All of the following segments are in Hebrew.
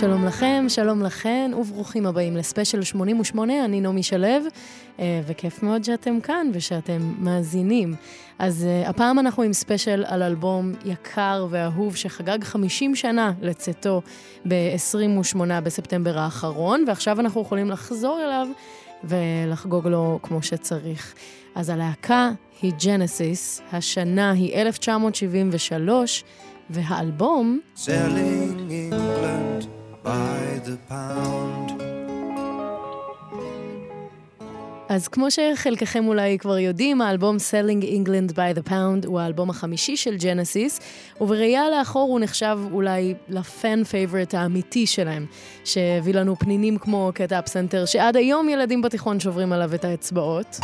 שלום לכם, שלום לכן, וברוכים הבאים לספיישל 88, אני נעמי שלו, אה, וכיף מאוד שאתם כאן ושאתם מאזינים. אז uh, הפעם אנחנו עם ספיישל על אלבום יקר ואהוב שחגג 50 שנה לצאתו ב-28 בספטמבר האחרון, ועכשיו אנחנו יכולים לחזור אליו ולחגוג לו כמו שצריך. אז הלהקה היא ג'נסיס, השנה היא 1973, והאלבום... Selling England by the pound אז כמו שחלקכם אולי כבר יודעים, האלבום Selling England by the Pound הוא האלבום החמישי של ג'נסיס, ובראייה לאחור הוא נחשב אולי ל fan favorite האמיתי שלהם, שהביא לנו פנינים כמו קטע הפסנתר, שעד היום ילדים בתיכון שוברים עליו את האצבעות.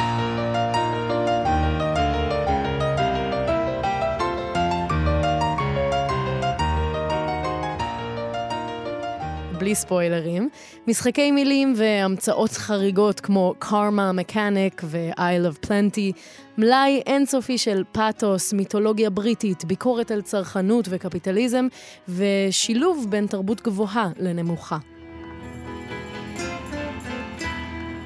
בלי ספוילרים, משחקי מילים והמצאות חריגות כמו Karmacanic ו- Aisle of Plenty, מלאי אינסופי של פאתוס, מיתולוגיה בריטית, ביקורת על צרכנות וקפיטליזם, ושילוב בין תרבות גבוהה לנמוכה.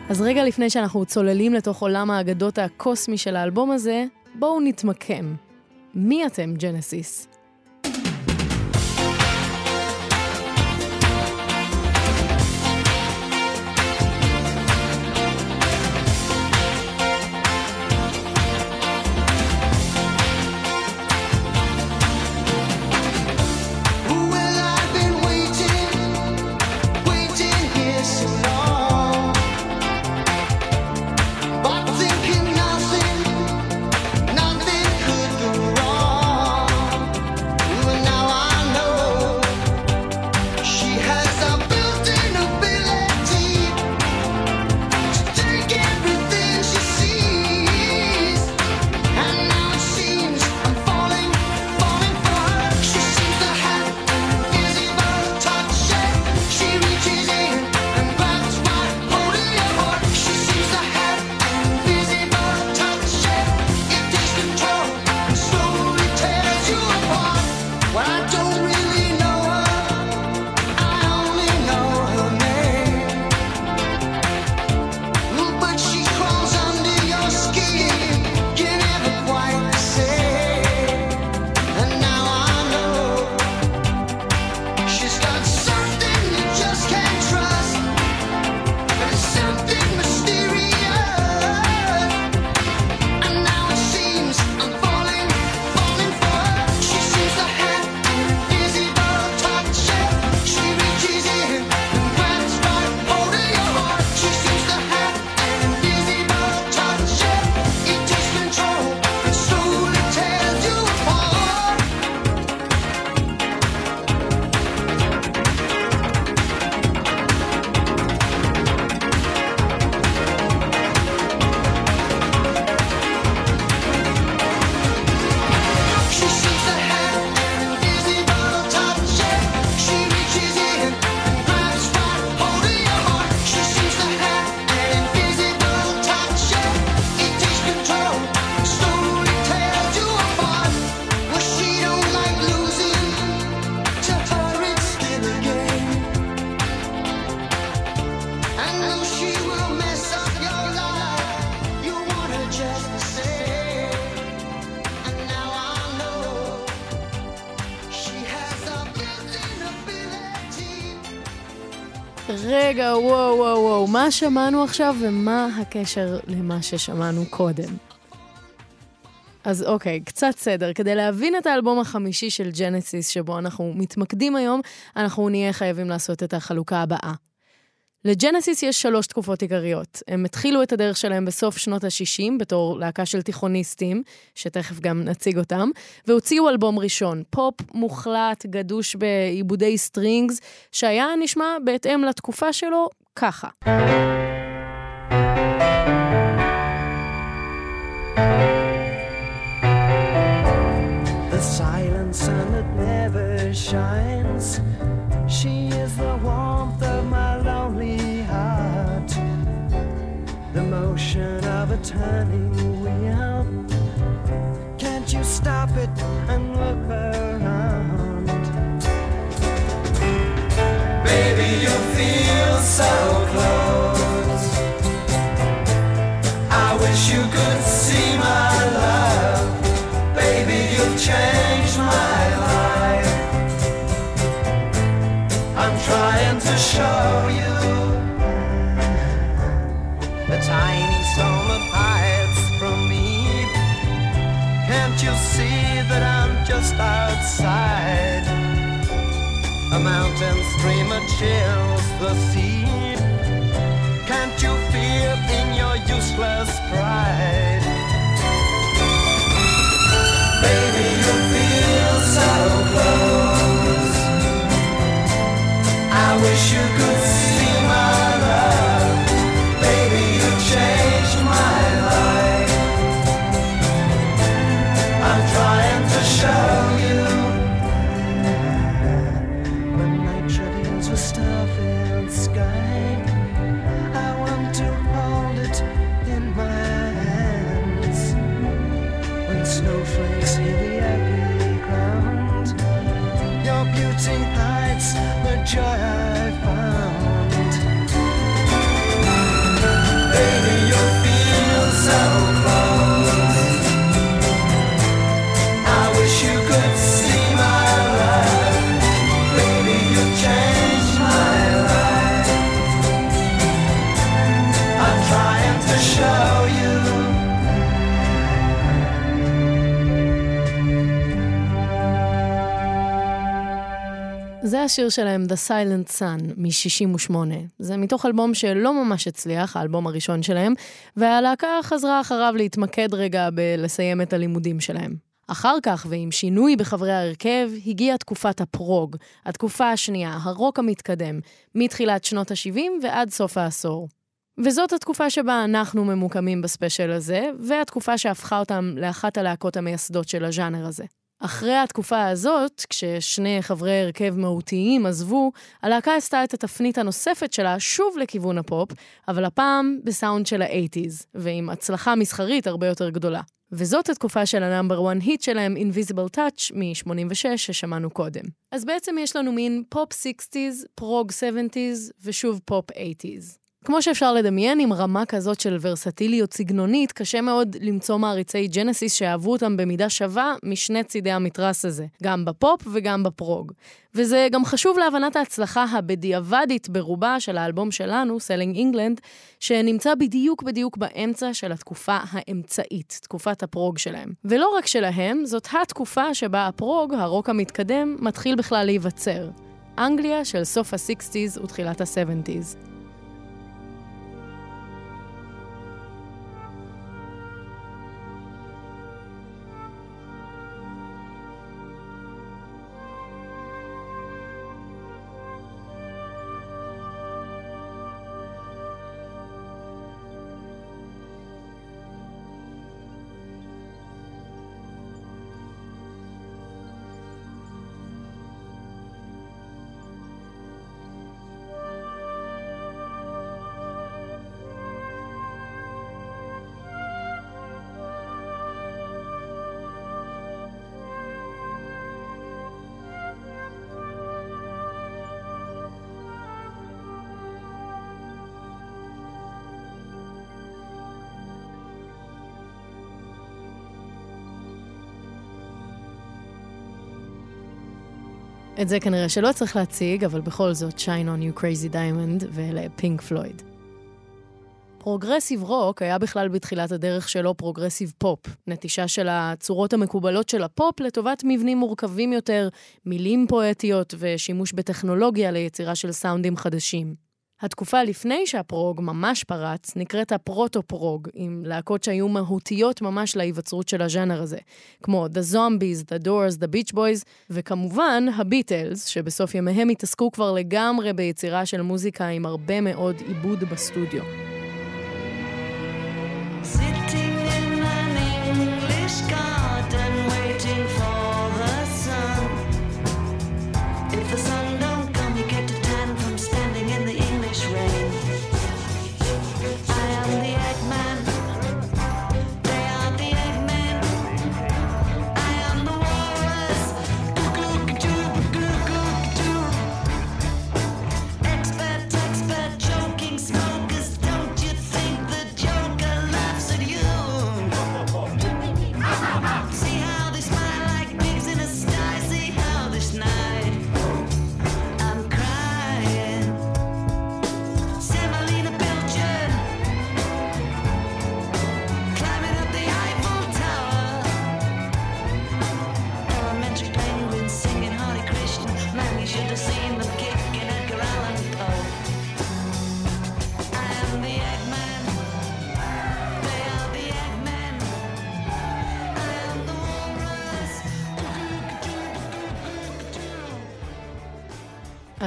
אז רגע לפני שאנחנו צוללים לתוך עולם האגדות הקוסמי של האלבום הזה, בואו נתמקם. מי אתם, ג'נסיס? שמענו עכשיו ומה הקשר למה ששמענו קודם? אז אוקיי, קצת סדר. כדי להבין את האלבום החמישי של ג'נסיס, שבו אנחנו מתמקדים היום, אנחנו נהיה חייבים לעשות את החלוקה הבאה. לג'נסיס יש שלוש תקופות עיקריות. הם התחילו את הדרך שלהם בסוף שנות ה-60 בתור להקה של תיכוניסטים, שתכף גם נציג אותם, והוציאו אלבום ראשון, פופ מוחלט, גדוש בעיבודי strings, שהיה נשמע בהתאם לתקופה שלו ככה. The silent sun that never shines She is the warmth of my lonely heart the motion of a turning show you the tiny storm that hides from me. Can't you see that I'm just outside? A mountain streamer chills the sea. Can't you feel in your useless pride? Baby, you feel so close. Snowflakes hit the earthy ground, your beauty child. השיר שלהם, The Silent Sun, מ-68. זה מתוך אלבום שלא ממש הצליח, האלבום הראשון שלהם, והלהקה חזרה אחריו להתמקד רגע בלסיים את הלימודים שלהם. אחר כך, ועם שינוי בחברי ההרכב, הגיעה תקופת הפרוג, התקופה השנייה, הרוק המתקדם, מתחילת שנות ה-70 ועד סוף העשור. וזאת התקופה שבה אנחנו ממוקמים בספיישל הזה, והתקופה שהפכה אותם לאחת הלהקות המייסדות של הז'אנר הזה. אחרי התקופה הזאת, כששני חברי הרכב מהותיים עזבו, הלהקה עשתה את התפנית הנוספת שלה שוב לכיוון הפופ, אבל הפעם בסאונד של ה eighties, ועם הצלחה מסחרית הרבה יותר גדולה. וזאת התקופה של ה number 1 hit שלהם, Invisible Touch, מ-86, ששמענו קודם. אז בעצם יש לנו מין פופ 60's, פרוג 70's, ושוב פופ 80's. כמו שאפשר לדמיין, עם רמה כזאת של ורסטיליות סגנונית, קשה מאוד למצוא מעריצי ג'נסיס שאהבו אותם במידה שווה משני צידי המתרס הזה, גם בפופ וגם בפרוג. וזה גם חשוב להבנת ההצלחה הבדיעבדית ברובה של האלבום שלנו, Selling England, שנמצא בדיוק בדיוק באמצע של התקופה האמצעית, תקופת הפרוג שלהם. ולא רק שלהם, זאת התקופה שבה הפרוג, הרוק המתקדם, מתחיל בכלל להיווצר. אנגליה של סוף ה-60's ותחילת ה-70's. את זה כנראה שלא צריך להציג, אבל בכל זאת, Shine on you crazy diamond ואלה פינק פלויד. progressive rock היה בכלל בתחילת הדרך שלו progressive pop, נטישה של הצורות המקובלות של הפופ לטובת מבנים מורכבים יותר, מילים פואטיות ושימוש בטכנולוגיה ליצירה של סאונדים חדשים. התקופה לפני שהפרוג ממש פרץ נקראת הפרוטו-פרוג, עם להקות שהיו מהותיות ממש להיווצרות של הז'אנר הזה, כמו The Zombies, The Doors, The Beach Boys, וכמובן הביטלס, שבסוף ימיהם התעסקו כבר לגמרי ביצירה של מוזיקה עם הרבה מאוד עיבוד בסטודיו.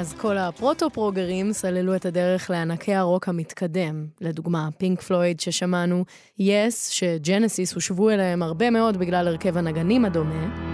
אז כל הפרוטו-פרוגרים סללו את הדרך לענקי הרוק המתקדם. לדוגמה, פינק פלויד ששמענו, יס, yes, שג'נסיס הושוו אליהם הרבה מאוד בגלל הרכב הנגנים הדומה.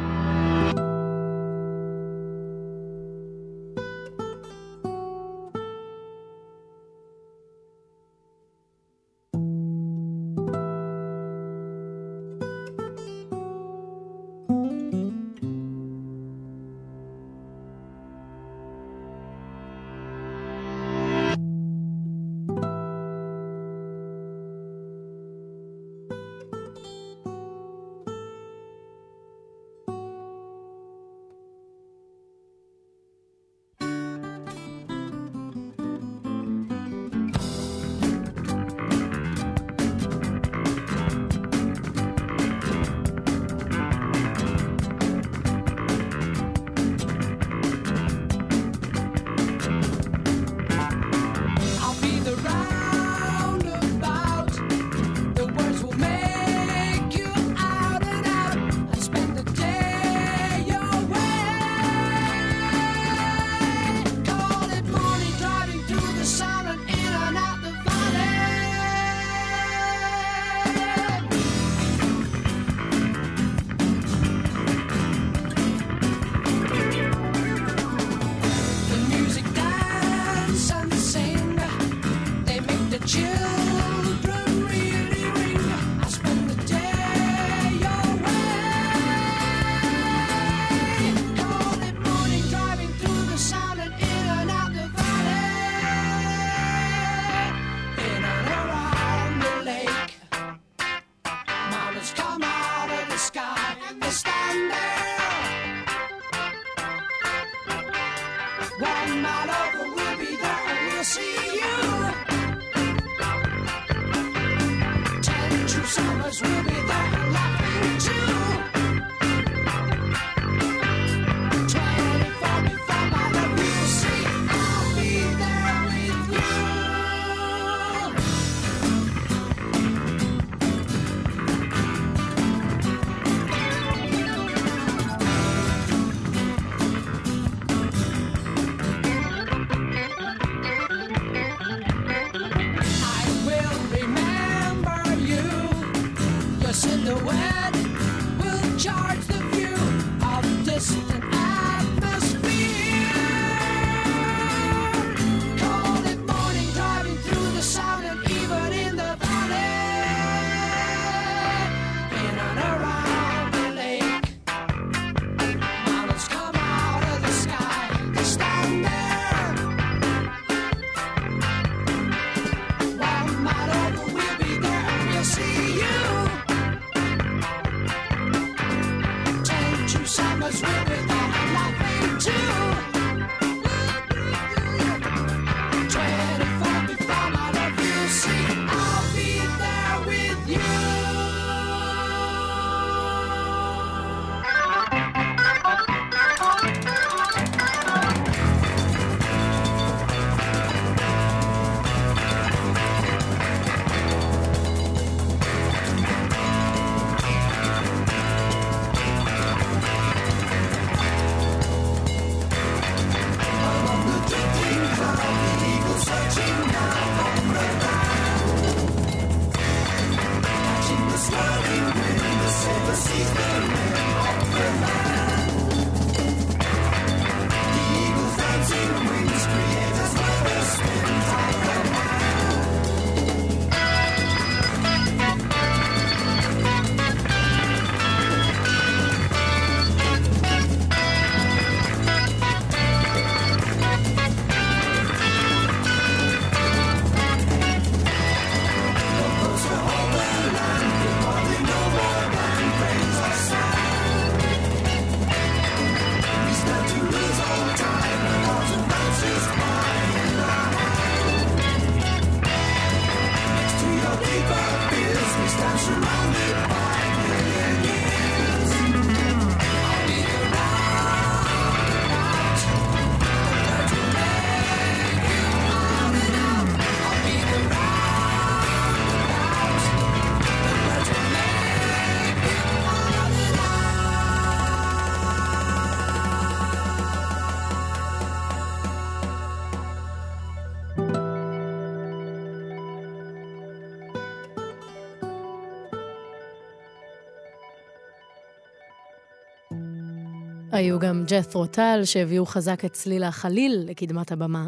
היו גם ג'ת'רו טל, שהביאו חזק את צליל החליל לקדמת הבמה.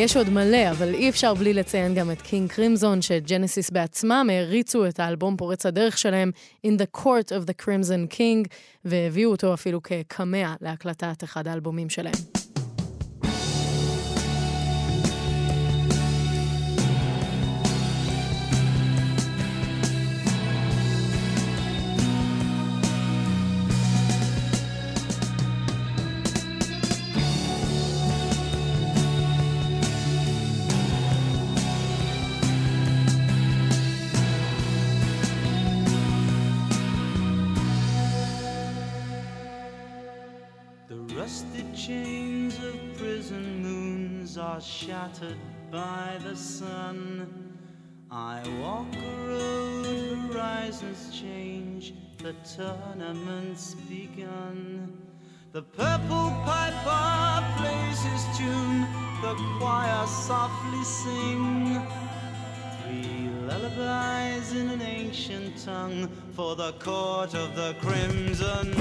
ויש עוד מלא, אבל אי אפשר בלי לציין גם את קינג קרימזון, שג'נסיס בעצמם העריצו את האלבום פורץ הדרך שלהם, In the Court of the Crimson King, והביאו אותו אפילו כקמע להקלטת אחד האלבומים שלהם. Are shattered by the sun. I walk a road, horizons change, the tournament's begun. The purple piper plays his tune, the choir softly sing. Three lullabies in an ancient tongue for the court of the crimson.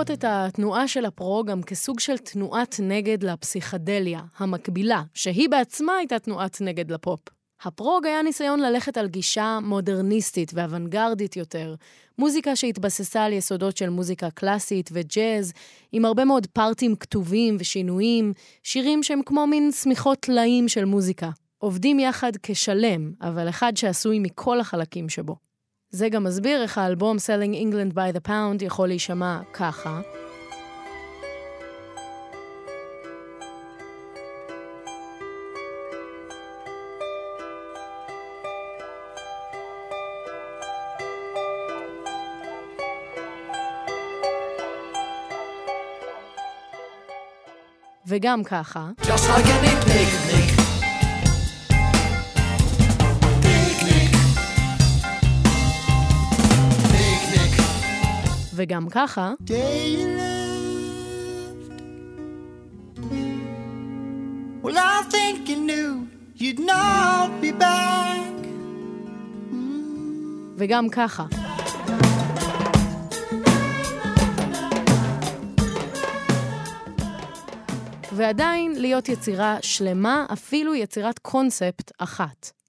לראות את התנועה של הפרו גם כסוג של תנועת נגד לפסיכדליה, המקבילה, שהיא בעצמה הייתה תנועת נגד לפופ. הפרוג היה ניסיון ללכת על גישה מודרניסטית ואוונגרדית יותר, מוזיקה שהתבססה על יסודות של מוזיקה קלאסית וג'אז, עם הרבה מאוד פארטים כתובים ושינויים, שירים שהם כמו מין שמיכות טלאים של מוזיקה. עובדים יחד כשלם, אבל אחד שעשוי מכל החלקים שבו. זה גם מסביר איך האלבום Selling England by the Pound יכול להישמע ככה. וגם ככה. Just like any picnic. וגם ככה. day you left. Well, I think you knew you'd not be back. וגם ככה. ועדיין להיות יצירה שלמה, אפילו יצירת קונספט אחת.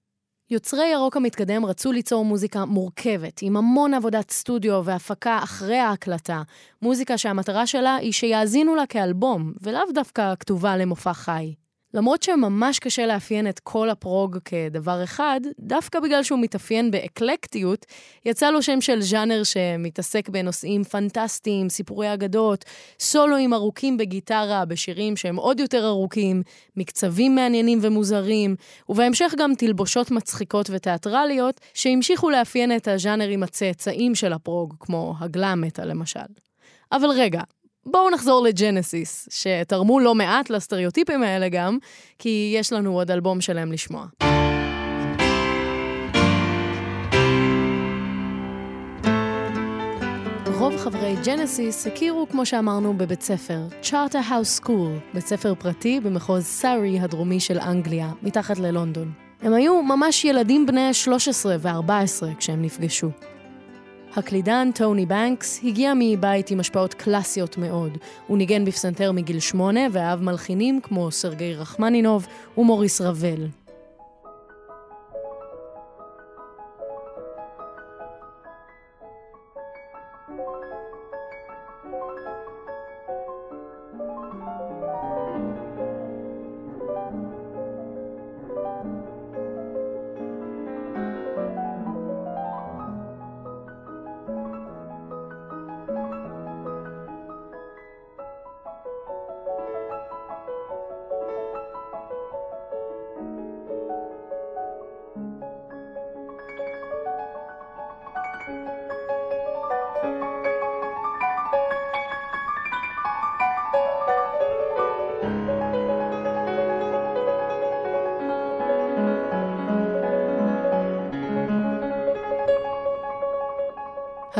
יוצרי ירוק המתקדם רצו ליצור מוזיקה מורכבת, עם המון עבודת סטודיו והפקה אחרי ההקלטה. מוזיקה שהמטרה שלה היא שיאזינו לה כאלבום, ולאו דווקא כתובה למופע חי. למרות שממש קשה לאפיין את כל הפרוג כדבר אחד, דווקא בגלל שהוא מתאפיין באקלקטיות, יצא לו שם של ז'אנר שמתעסק בנושאים פנטסטיים, סיפורי אגדות, סולואים ארוכים בגיטרה, בשירים שהם עוד יותר ארוכים, מקצבים מעניינים ומוזרים, ובהמשך גם תלבושות מצחיקות ותיאטרליות, שהמשיכו לאפיין את הז'אנרים הצאצאים של הפרוג, כמו הגלאמטה למשל. אבל רגע, בואו נחזור לג'נסיס, שתרמו לא מעט לסטריאוטיפים האלה גם, כי יש לנו עוד אלבום שלם לשמוע. רוב חברי ג'נסיס הכירו, כמו שאמרנו, בבית ספר, Charterhouse School, בית ספר פרטי במחוז סארי הדרומי של אנגליה, מתחת ללונדון. הם היו ממש ילדים בני 13 ו-14 כשהם נפגשו. הקלידן טוני בנקס הגיע מבית עם השפעות קלאסיות מאוד. הוא ניגן בפסנתר מגיל שמונה ואהב מלחינים כמו סרגי רחמנינוב ומוריס רבל.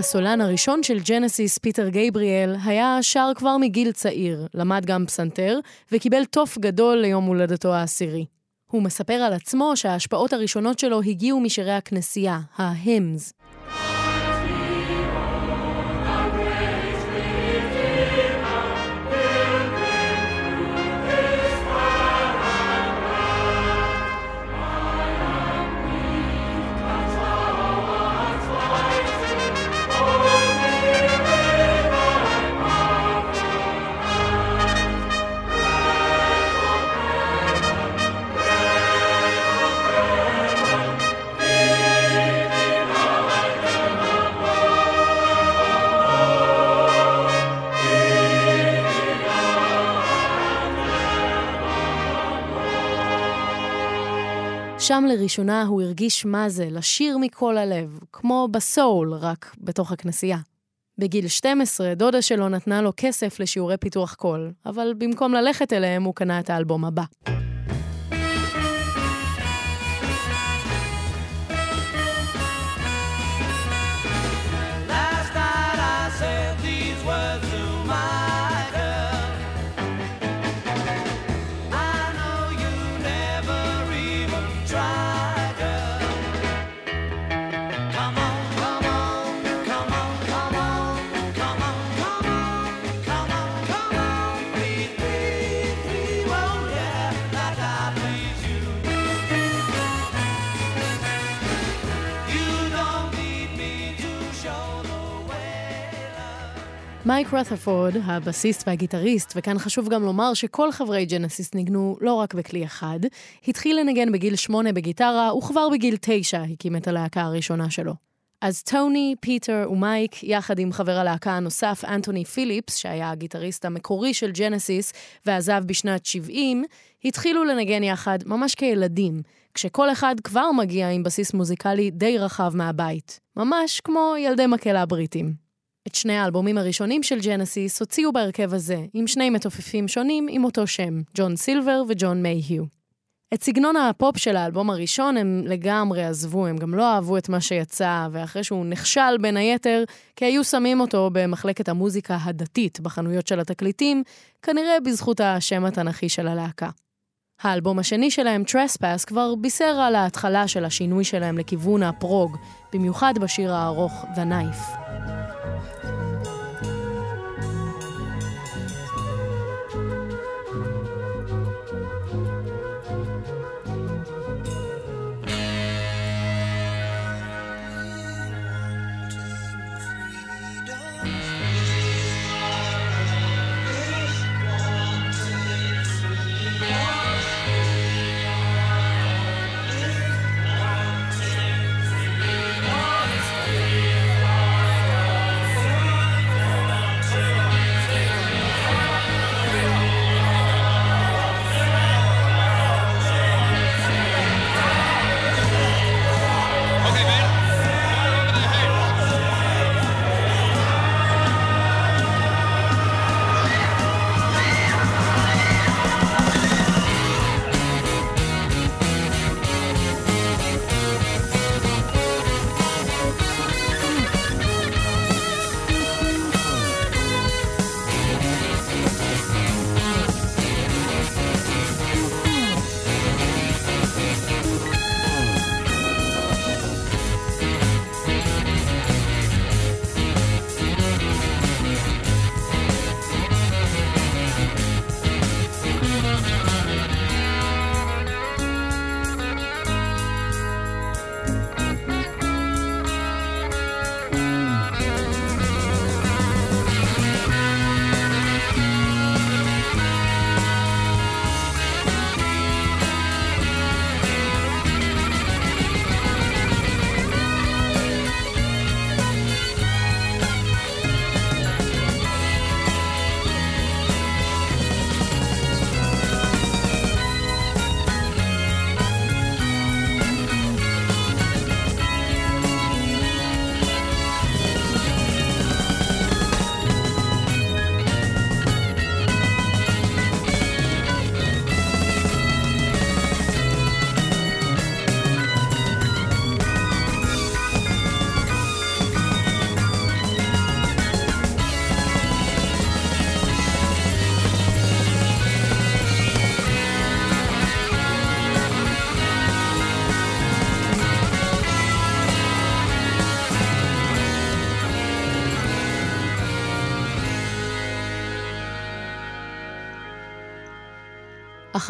הסולן הראשון של ג'נסיס, פיטר גייבריאל, היה שר כבר מגיל צעיר, למד גם פסנתר, וקיבל תוף גדול ליום הולדתו העשירי. הוא מספר על עצמו שההשפעות הראשונות שלו הגיעו משירי הכנסייה, ההמס. שם לראשונה הוא הרגיש מה זה לשיר מכל הלב, כמו בסול, רק בתוך הכנסייה. בגיל 12, דודה שלו נתנה לו כסף לשיעורי פיתוח קול, אבל במקום ללכת אליהם הוא קנה את האלבום הבא. מייק רות'רפורד, הבסיסט והגיטריסט, וכאן חשוב גם לומר שכל חברי ג'נסיס ניגנו לא רק בכלי אחד, התחיל לנגן בגיל שמונה בגיטרה, וכבר בגיל תשע הקים את הלהקה הראשונה שלו. אז טוני, פיטר ומייק, יחד עם חבר הלהקה הנוסף, אנטוני פיליפס, שהיה הגיטריסט המקורי של ג'נסיס ועזב בשנת 70, התחילו לנגן יחד ממש כילדים, כשכל אחד כבר מגיע עם בסיס מוזיקלי די רחב מהבית. ממש כמו ילדי מקהלה בריטים. את שני האלבומים הראשונים של ג'נסיס הוציאו בהרכב הזה, עם שני מתופפים שונים עם אותו שם, ג'ון סילבר וג'ון מייהיו. את סגנון הפופ של האלבום הראשון הם לגמרי עזבו, הם גם לא אהבו את מה שיצא, ואחרי שהוא נכשל בין היתר, כי היו שמים אותו במחלקת המוזיקה הדתית בחנויות של התקליטים, כנראה בזכות השם התנ"כי של הלהקה. האלבום השני שלהם, Trespass, כבר בישר על ההתחלה של השינוי שלהם לכיוון הפרוג, במיוחד בשיר הארוך The Knife.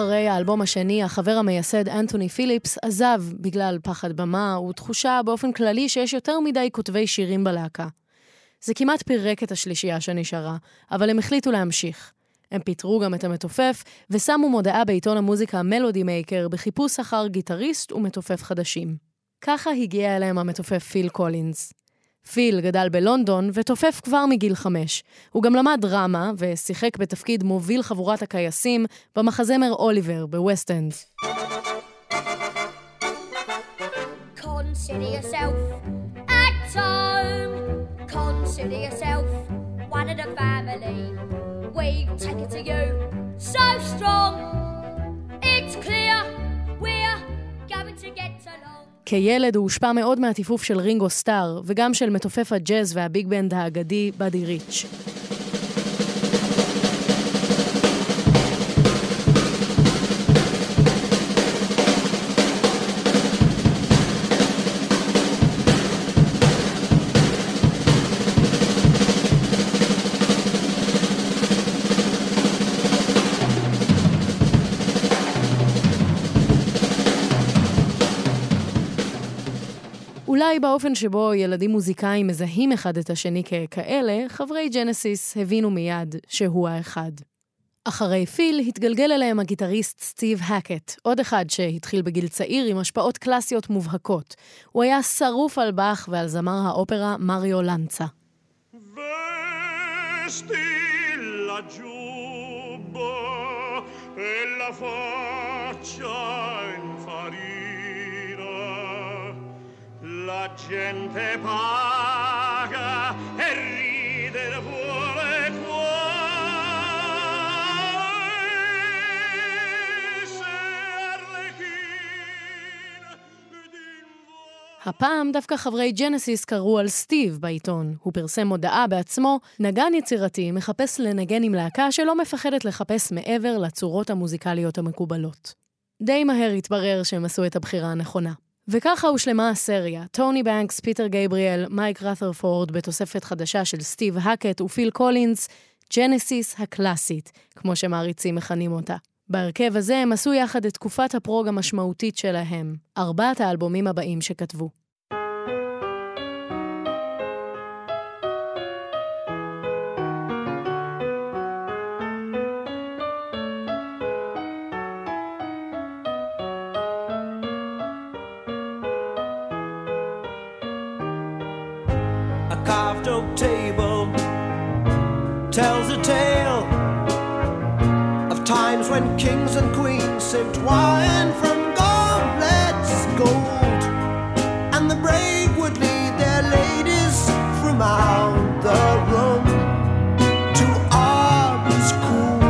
אחרי האלבום השני, החבר המייסד אנטוני פיליפס עזב בגלל פחד במה ותחושה באופן כללי שיש יותר מדי כותבי שירים בלהקה. זה כמעט פירק את השלישייה שנשארה, אבל הם החליטו להמשיך. הם פיטרו גם את המתופף, ושמו מודעה בעיתון המוזיקה Melody Maker בחיפוש אחר גיטריסט ומתופף חדשים. ככה הגיע אליהם המתופף פיל קולינס. פיל גדל בלונדון ותופף כבר מגיל חמש. הוא גם למד דרמה ושיחק בתפקיד מוביל חבורת הכייסים במחזמר אוליבר בווסט אנד. Consider yourself at to you so strong. כילד הוא הושפע מאוד מהטיפוף של רינגו סטאר, וגם של מתופף הג'אז והביג בנד האגדי, באדי ריץ'. אולי באופן שבו ילדים מוזיקאים מזהים אחד את השני ככאלה, חברי ג'נסיס הבינו מיד שהוא האחד. אחרי פיל התגלגל אליהם הגיטריסט סטיב הקט, עוד אחד שהתחיל בגיל צעיר עם השפעות קלאסיות מובהקות. הוא היה שרוף על באך ועל זמר האופרה מריו לנצה. Giubba e la faccia La gente paga e ride vuole הפעם דווקא חברי ג'נסיס קראו על סטיב בעיתון. הוא פרסם מודעה בעצמו, נגן יצירתי מחפש לנגן עם להקה שלא מפחדת לחפש מעבר לצורות המוזיקליות המקובלות. די מהר התברר שהם עשו את הבחירה הנכונה. וככה הושלמה החמישייה, טוני בנקס, פיטר גייבריאל, מייק רת'רפורד בתוספת חדשה של סטיב הקט ופיל קולינס, ג'נסיס הקלאסית, כמו שמעריצים מכנים אותה. בהרכב הזה הם עשו יחד את תקופת הפרוג המשמעותית שלהם, ארבעת האלבומים הבאים שכתבו. Table tells a tale of times when kings and queens sipped wine from goblets gold, and the brave would lead their ladies from out the room to arms cool.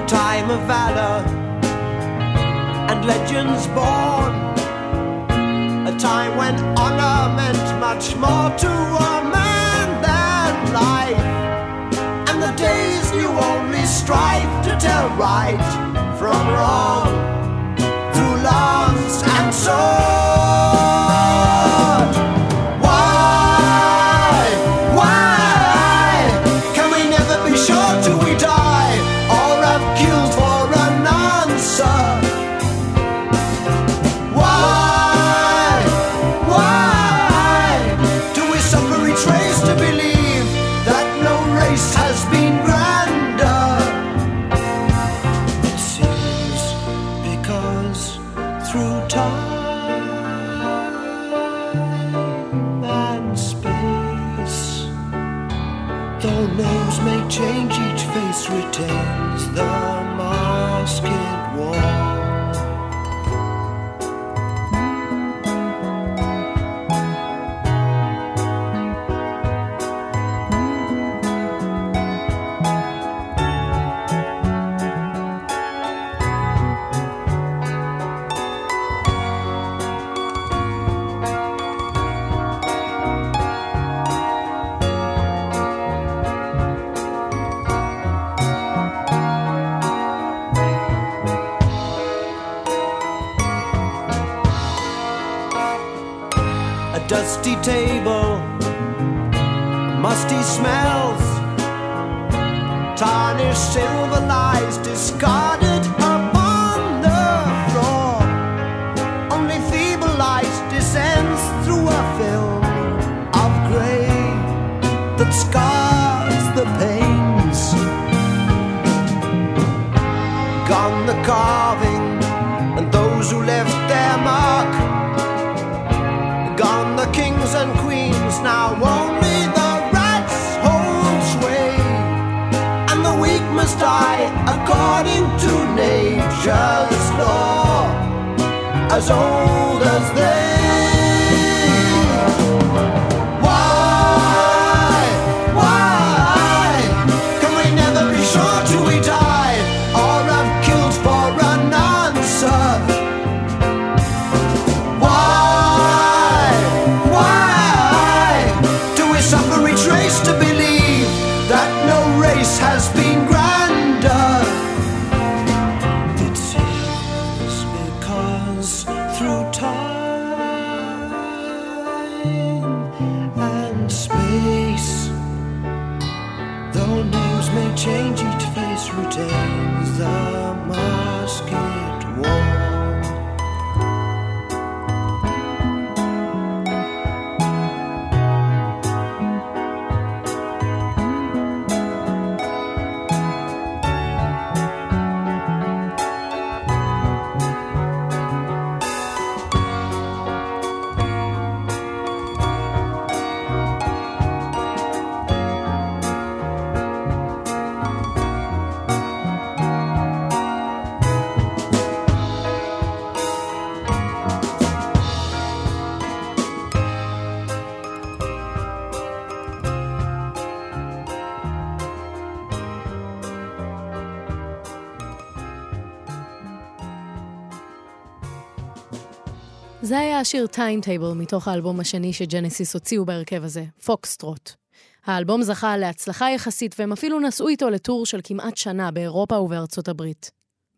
A time of valor and legends born a time when meant much more to a man than life. And the days knew only strife to tell right from wrong through loves and sword. Nature's law, as old as they. השיר Time Table מתוך האלבום השני שג'נסיס הוציאו בהרכב הזה, Foxtrot. האלבום זכה להצלחה יחסית והם אפילו נסעו איתו ל tour של כמעט שנה באירופה ובארצות הברית.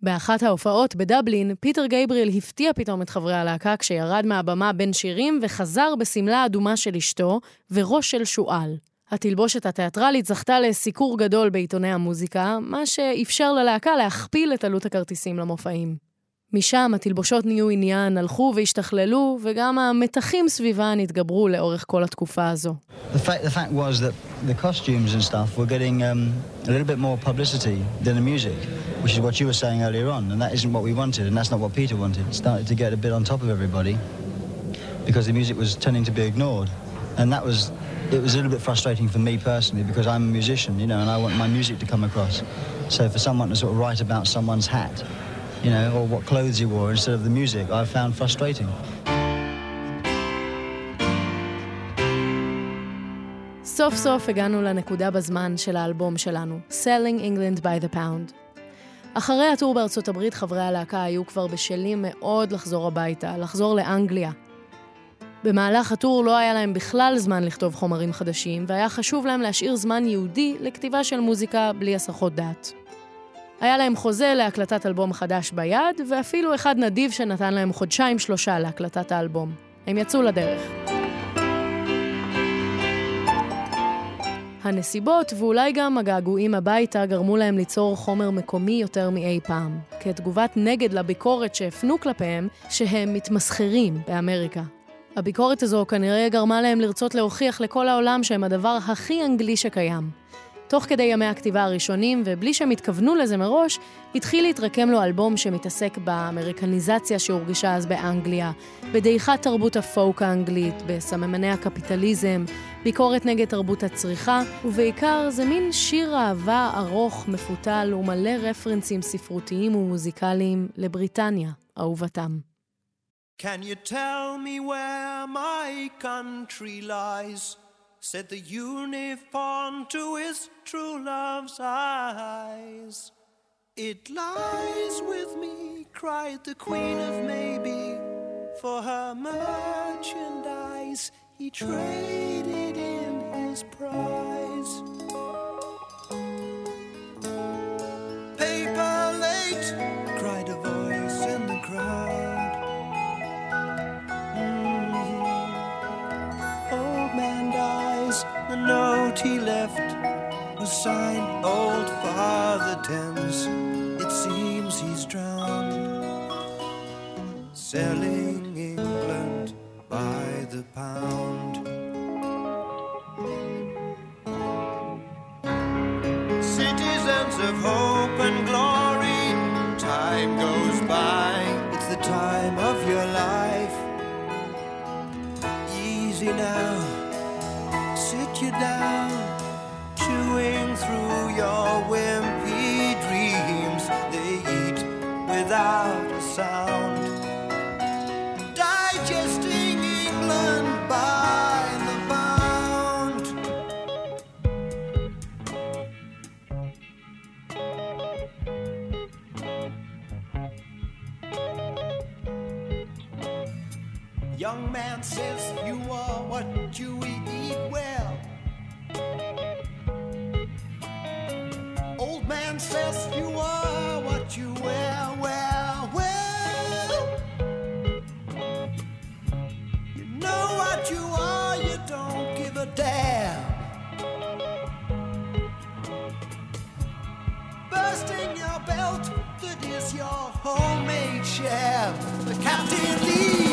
באחת ההופעות בדבלין, פיטר גייבריאל הפתיע פתאום את חברי הלהקה כשירד מהבמה בין שירים וחזר בשמלה אדומה של אשתו וראש של שועל. התלבושת התיאטרלית זכתה לסיקור גדול בעיתוני המוזיקה, מה שאפשר ללהקה להכפיל את עלות הכרטיסים למופעים. משם התלבושות נהיו עניין, הלכו והשתכללו, וגם המתחים סביבן התגברו לאורך כל התקופה הזו. The fact, the fact was that the costumes and stuff were getting um, a little bit more publicity than the music, which is what you were saying earlier on, and that isn't what we wanted, and that's not what Peter wanted. It started to get a bit on top of everybody because the music was tending to be ignored, and that was it was a little bit frustrating for me personally because I'm a musician, you know, and I want my music to come across. So for someone to sort of write about someone's hat, you know, or what clothes he wore instead of the music, I found frustrating. סוף סוף הגענו לנקודה בזמן של האלבום שלנו, Selling England by the Pound. אחרי הטור בארצות הברית, חברי הלהקה היו כבר בשלים מאוד לחזור הביתה, לחזור לאנגליה. במהלך הטור לא היה להם בכלל זמן לכתוב חומרים חדשים, והיה חשוב להם להשאיר זמן ייעודי לכתיבה של מוזיקה בלי הסחות דעת. היה להם חוזה להקלטת אלבום חדש ביד, ואפילו אחד נדיב שנתן להם חודשיים-שלושה להקלטת האלבום. הם יצאו לדרך. הנסיבות ואולי גם הגעגועים הביתה גרמו להם ליצור חומר מקומי יותר מאי פעם, כתגובת נגד לביקורת שהפנו כלפיהם שהם מתמסחרים באמריקה. הביקורת הזו כנראה גרמה להם לרצות להוכיח לכל העולם שהם הדבר הכי אנגלי שקיים. תוך כדי ימי הכתיבה הראשונים, ובלי שהם התכוונו לזה מראש, התחיל להתרקם לו אלבום שמתעסק באמריקניזציה שהורגשה אז באנגליה, בדעיכת תרבות הפולק האנגלית, בסממני הקפיטליזם, ביקורת נגד תרבות הצריכה, ובעיקר זה מין שיר אהבה ארוך, מפותל ומלא רפרנסים ספרותיים ומוזיקליים לבריטניה, אהובתם. Can you tell me where my country lies? Said the uniform to his true love's eyes. It lies with me, cried the Queen of Maybe. For her merchandise, he traded in his prize. Dies, the note he left was signed Old Father. Thames, it seems he's drowned, selling England by the pound. Citizens of hope and glory, time goes by. It's the time of your life. Easy now, you down, chewing through your wimpy dreams. They eat without a sound, digesting England by the pound. Young man says you are what You are what you wear. Well, well. You know what you are, you don't give a damn. Bursting your belt, that is your homemade sham. The captain leads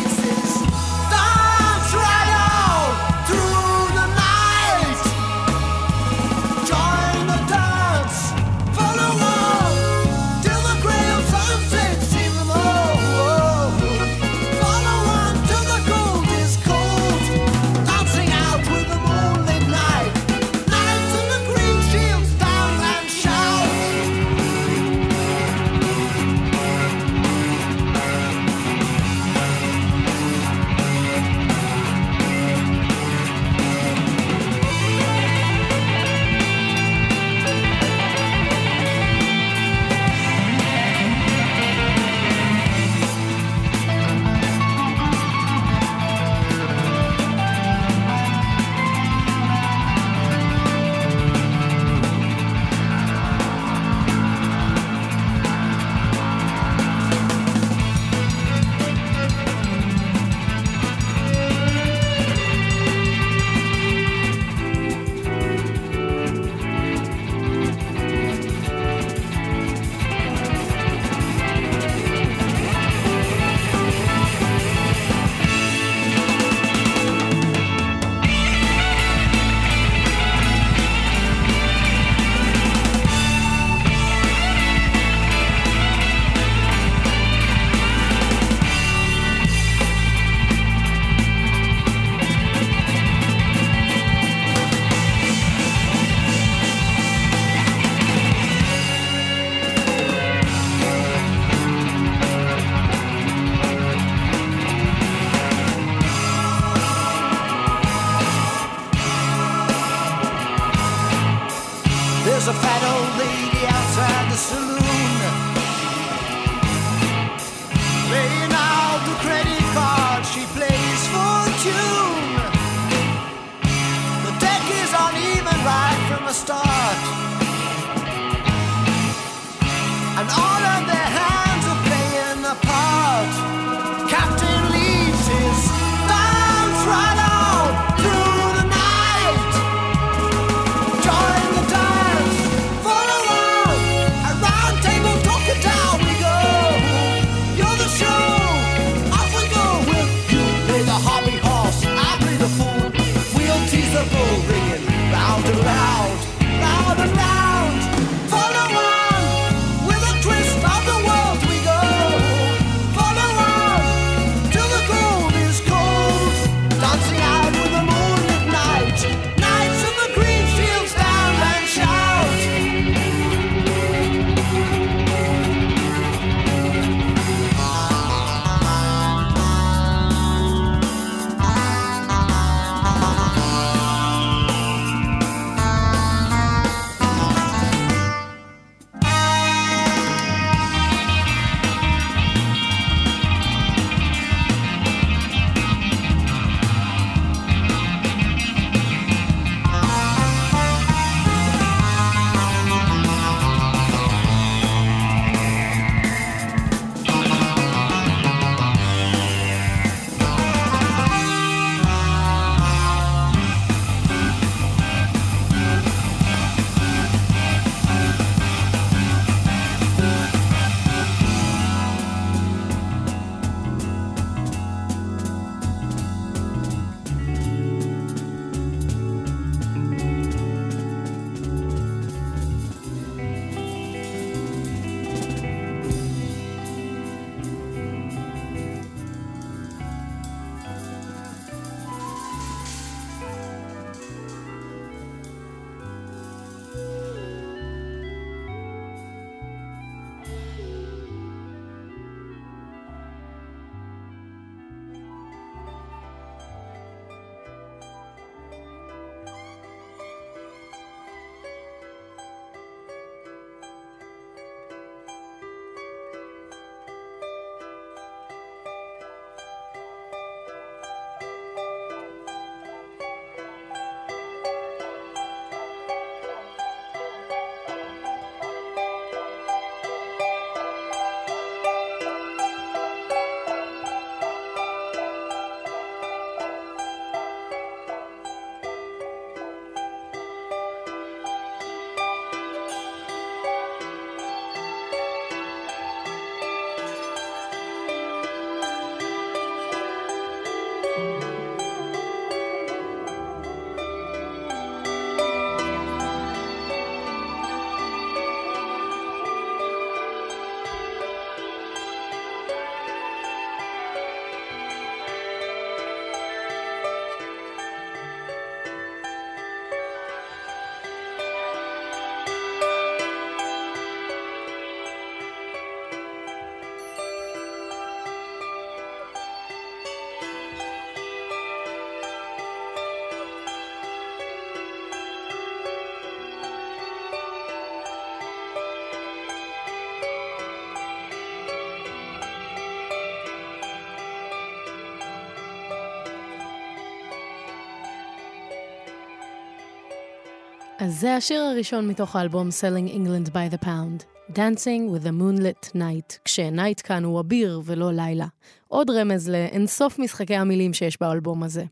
אז זה השיר הראשון מתוך האלבום Selling England by the Pound, Dancing with the Moonlit Knight, כש Knight כאן הוא אביר ולא לילה. עוד רמז לאינסוף משחקי המילים שיש באלבום הזה.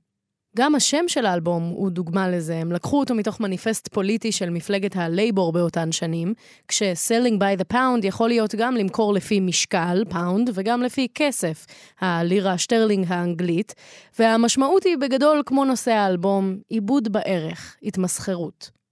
גם השם של האלבום הוא דוגמה לזה, הם לקחו אותו מתוך מניפסט פוליטי של מפלגת הלייבור באותן שנים, כש-selling by the pound יכול להיות גם למכור לפי משקל, pound, וגם לפי כסף, הלירה שטרלינג האנגלית, והמשמעות היא בגדול כמו נושא האלבום, עיבוד בערך, התמסחרות.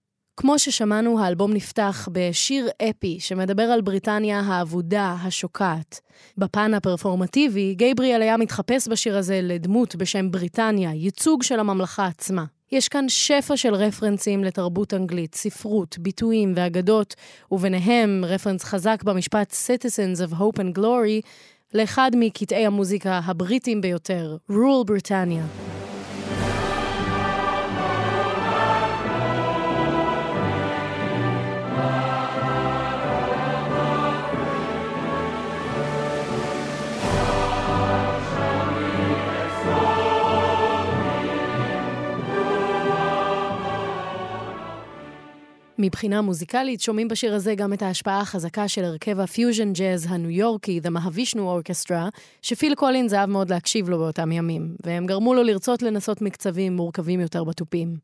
כמו ששמענו, האלבום נפתח בשיר אפי שמדבר על בריטניה האבודה, השוקעת. בפן הפרפורמטיבי, גייבריאל היה מתחפש בשיר הזה לדמות בשם בריטניה, ייצוג של הממלכה עצמה. יש כאן שפע של רפרנסים לתרבות אנגלית, ספרות, ביטויים ואגדות, וביניהם רפרנס חזק במשפט Citizens of Hope and Glory, לאחד מקטעי המוזיקה הבריטיים ביותר, Rule Britannia. מבחינה מוזיקלית, שומעים בשיר הזה גם את ההשפעה החזקה של הרכב הפיוז'ן ג'אז הניו יורקי, The Mahavishnu Orchestra, שפיל קולינס אהב מאוד להקשיב לו באותם ימים, והם גרמו לו לרצות לנסות מקצבים מורכבים יותר בתופים.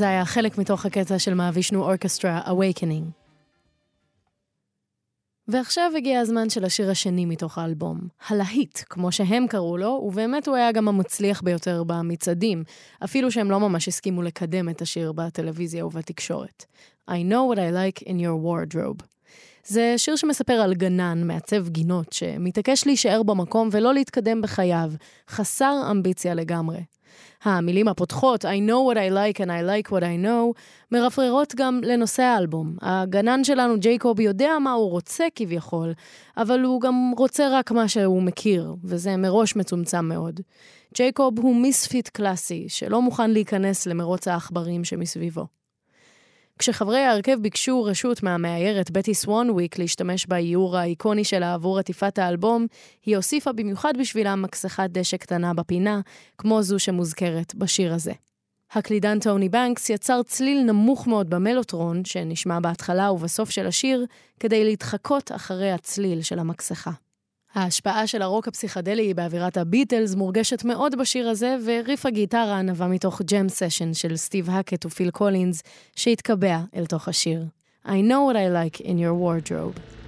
זה היה חלק מתוך הקטע של מהווישנו אורקסטרה, Awakening. ועכשיו הגיע הזמן של השיר השני מתוך האלבום, הלהיט, כמו שהם קראו לו, ובאמת הוא היה גם המצליח ביותר במצעדים, אפילו שהם לא ממש הסכימו לקדם את השיר בטלוויזיה ובתקשורת. I know what I like in your wardrobe. זה שיר שמספר על גנן, מעצב גינות, שמתעקש להישאר במקום ולא להתקדם בחייו, חסר אמביציה לגמרי. המילים הפותחות, I know what I like and I like what I know, מרפררות גם לנושא האלבום. הגנן שלנו, ג'ייקוב, יודע מה הוא רוצה כביכול, אבל הוא גם רוצה רק מה שהוא מכיר, וזה מראש מצומצם מאוד. ג'ייקוב הוא מיספיט קלאסי, שלא מוכן להיכנס למרוץ העכברים שמסביבו. כשחברי ההרכב ביקשו רשות מהמאיירת בטי סוונוויק להשתמש באיור האיקוני שלה עבור עטיפת האלבום, היא הוסיפה במיוחד בשבילם מכסחת דשא קטנה בפינה, כמו זו שמוזכרת בשיר הזה. הקלידן טוני בנקס יצר צליל נמוך מאוד במלוטרון, שנשמע בהתחלה ובסוף של השיר, כדי להתחקות אחרי הצליל של המכסחה. ההשפעה של הרוק הפסיכדלי באווירת הביטלס מורגשת מאוד בשיר הזה, וריף הגיטרה נבע מתוך ג'ם סשן של סטיב האקט ופיל קולינס, שהתקבע אל תוך השיר. I know what I like in your wardrobe.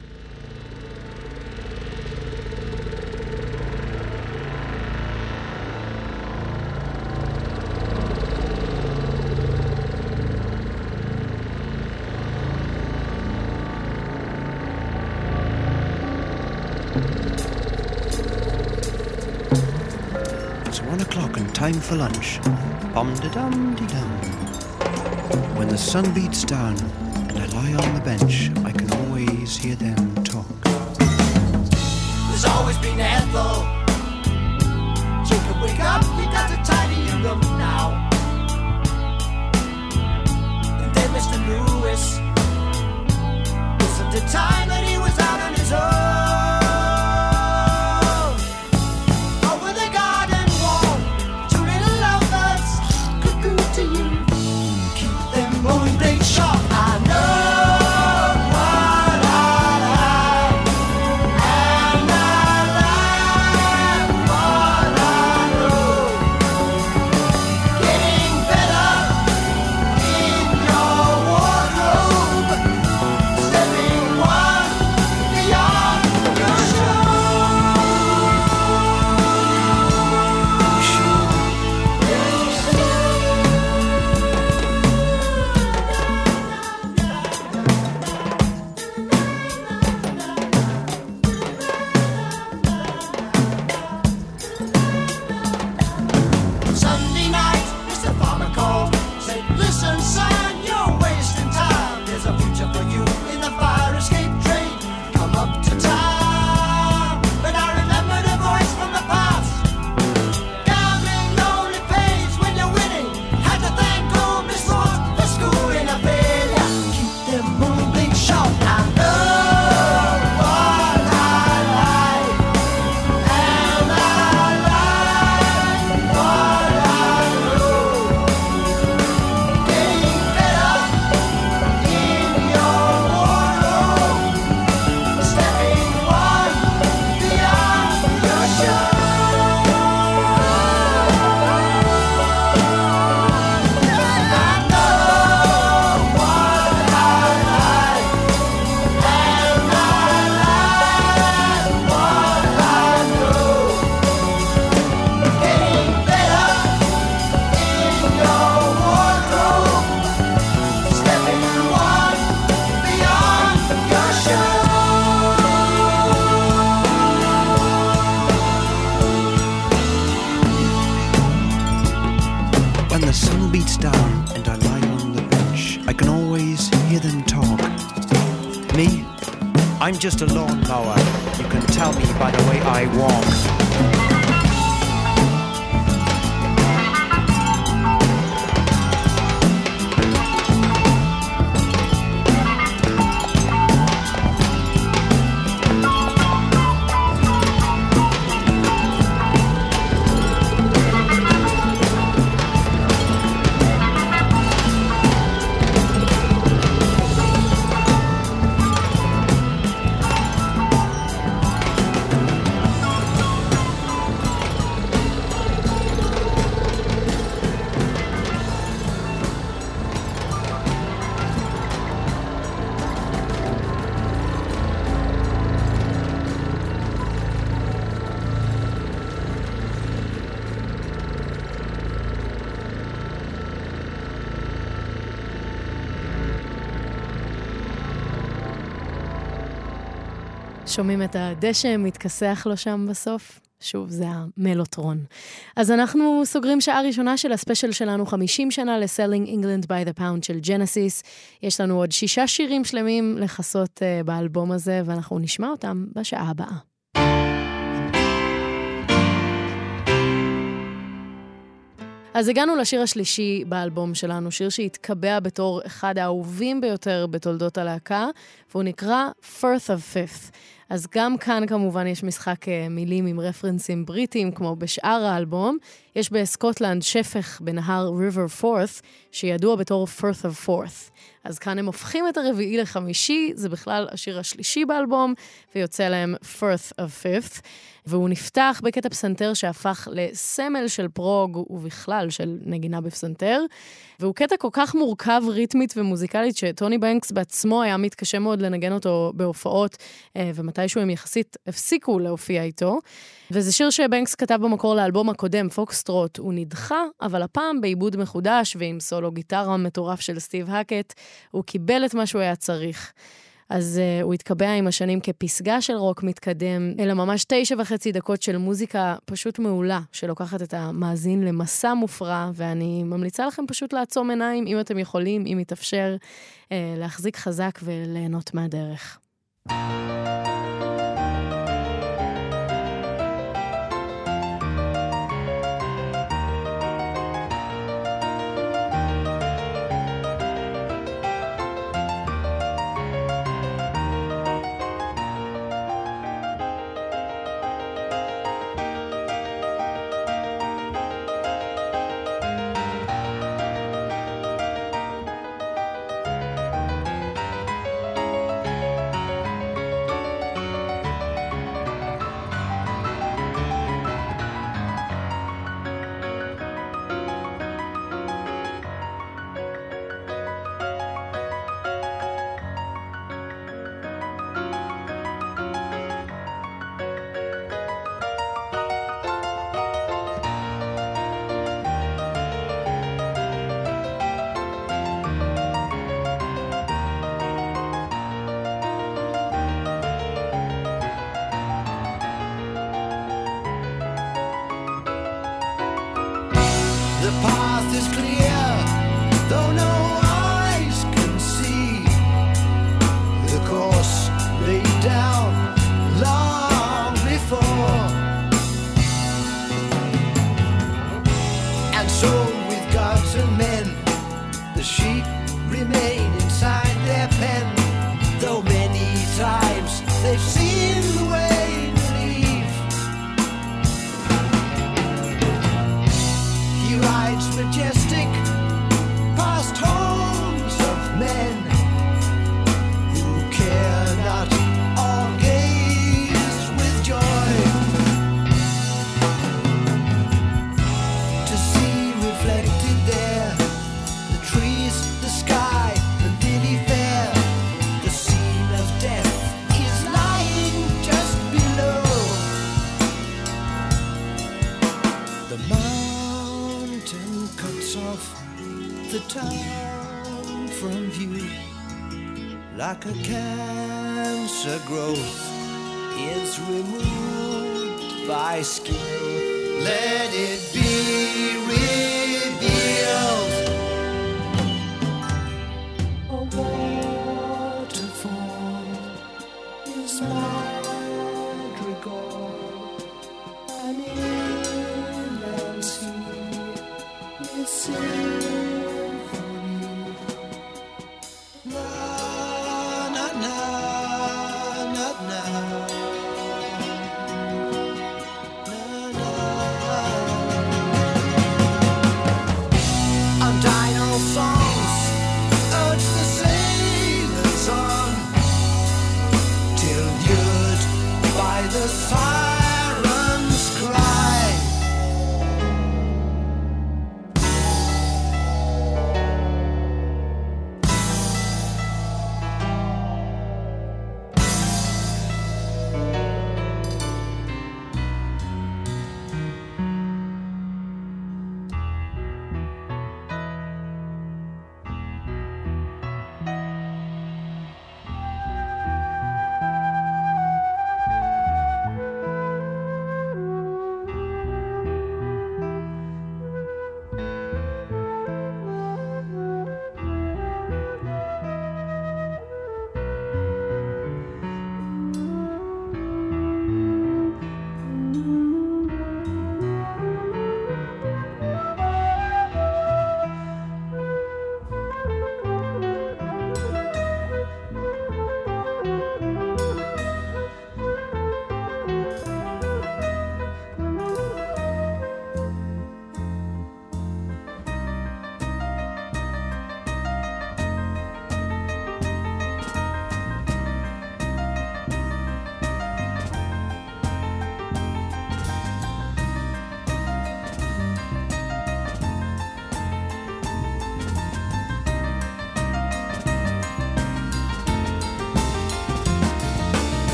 Time for lunch. Bum de dum de dum. When the sun beats down and I lie on the bench, I can always hear them talk. There's always been Ethel. Jacob, wake up, we got to tidy your room now. And then Mr. Lewis. Wasn't it time that he was out I'm just a lawnmower. You can tell me by the way I walk. שומעים את הדשא מתכסח לו שם בסוף? שוב, זה המלוטרון. אז אנחנו סוגרים שעה ראשונה של הספיישל שלנו, 50 שנה ל-Selling England by the Pound של ג'נסיס. יש לנו עוד שישה שירים שלמים לכסות uh, באלבום הזה, ואנחנו נשמע אותם בשעה הבאה. אז הגענו לשיר השלישי באלבום שלנו, שיר שהתקבע בתור אחד האהובים ביותר בתולדות הלהקה, והוא נקרא Firth of Fifth. אז גם כאן כמובן יש משחק אה, מילים עם רפרנסים בריטיים, כמו בשאר האלבום. יש בסקוטלנד שפך בנהר River Forth, שידוע בתור Firth of Forth. אז כאן הם הופכים את הרביעי לחמישי, זה בכלל השיר השלישי באלבום, ויוצא להם Firth of Fifth. והוא נפתח בקטע פסנתר שהפך לסמל של פרוג ובכלל של נגינה בפסנתר. והוא קטע כל כך מורכב ריתמית ומוזיקלית, שטוני בנקס בעצמו היה מתקשה מאוד לנגן אותו בהופעות, אה, ומתישהו הם יחסית הפסיקו להופיע איתו. וזה שיר שבנקס כתב במקור לאלבום הקודם, Foxtrot. הוא נדחה, אבל הפעם בעיבוד מחודש ועם סולו גיטרה מטורף של סטיב האקט, הוא קיבל את מה שהוא היה צריך. אז אה, הוא התקבע עם השנים כפסגה של רוק מתקדם, אלה ממש תשע וחצי דקות של מוזיקה פשוט מעולה, שלוקחת את המאזין למסע מופרע, ואני ממליצה לכם פשוט לעצום עיניים, אם אתם יכולים, אם יתאפשר, uh, להחזיק חזק וליהנות מהדרך. From view like a cancer growth is removed by skill. Let it be revealed.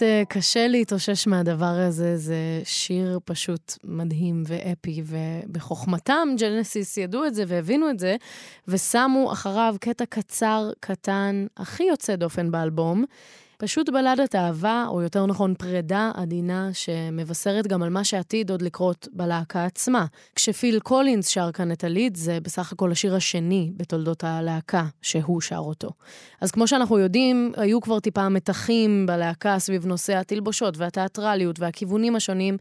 באמת אה, קשה להתאושש מהדבר הזה, זה שיר פשוט מדהים ואפי, ובחוכמתם ג'נסיס ידעו את זה והבינו את זה, ושמו אחריו קטע קצר, קטן, הכי יוצא דופן באלבום. פשוט בלדת אהבה, או יותר נכון פרידה עדינה, שמבשרת גם על מה שעתיד עוד לקרות בלהקה עצמה. כשפיל קולינס שר כאן את הליד, זה בסך הכל השיר השני בתולדות הלהקה שהוא שר אותו. אז כמו שאנחנו יודעים, היו כבר טיפה מתחים בלהקה סביב נושא התלבושות והתיאטרליות והכיוונים השונים,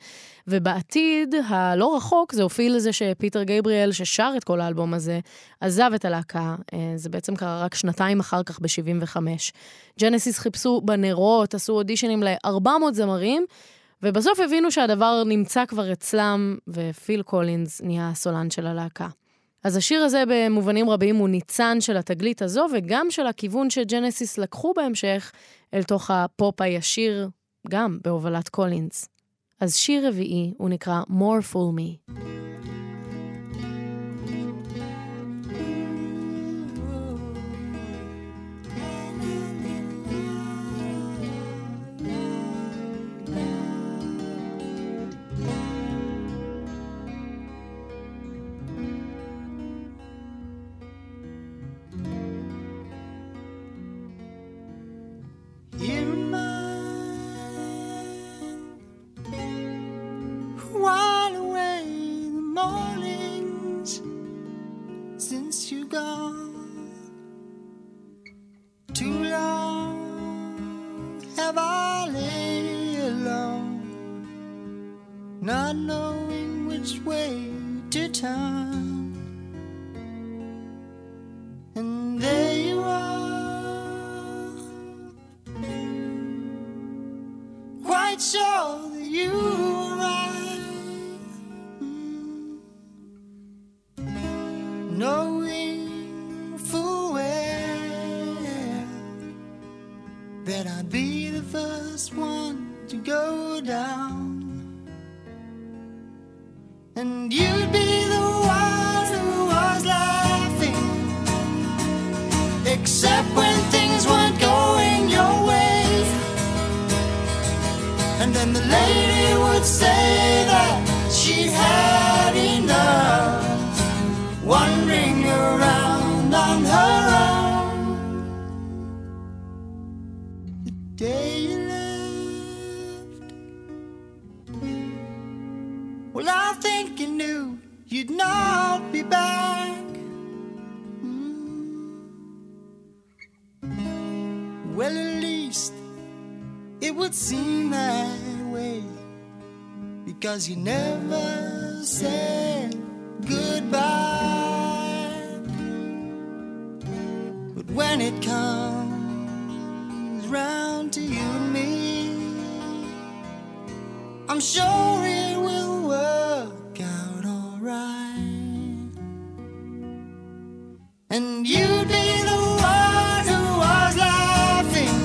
ובעתיד הלא רחוק זה הוביל לזה שפיטר גייבריאל, ששר את כל האלבום הזה, עזב את הלהקה. אה, זה בעצם קרה רק שנתיים אחר כך, ב-75. ג'נסיס חיפשו בנרות, עשו אודישנים ל-400 זמרים, ובסוף הבינו שהדבר נמצא כבר אצלם, ופיל קולינס נהיה הסולן של הלהקה. אז השיר הזה במובנים רבים הוא ניצן של התגלית הזו, וגם של הכיוון שג'נסיס לקחו בהמשך אל תוך הפופ הישיר, גם בהובלת קולינס. אז שיר רביעי, הוא נקרא More Fool Me. I lay alone, not knowing which way to turn. And there you are quite sure just want to go down. Not be back mm. Well, at least it would seem that way because you never said goodbye. But when it comes round to you and me, I'm sure it And you'd be the one who was laughing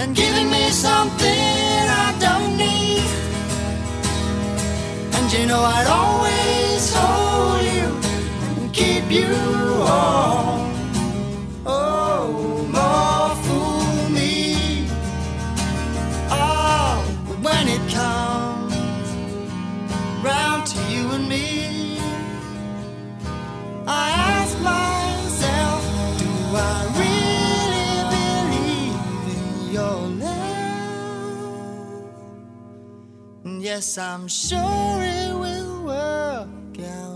and giving me something I don't need. And you know I'd always hold you and keep you yes, I'm sure it will work out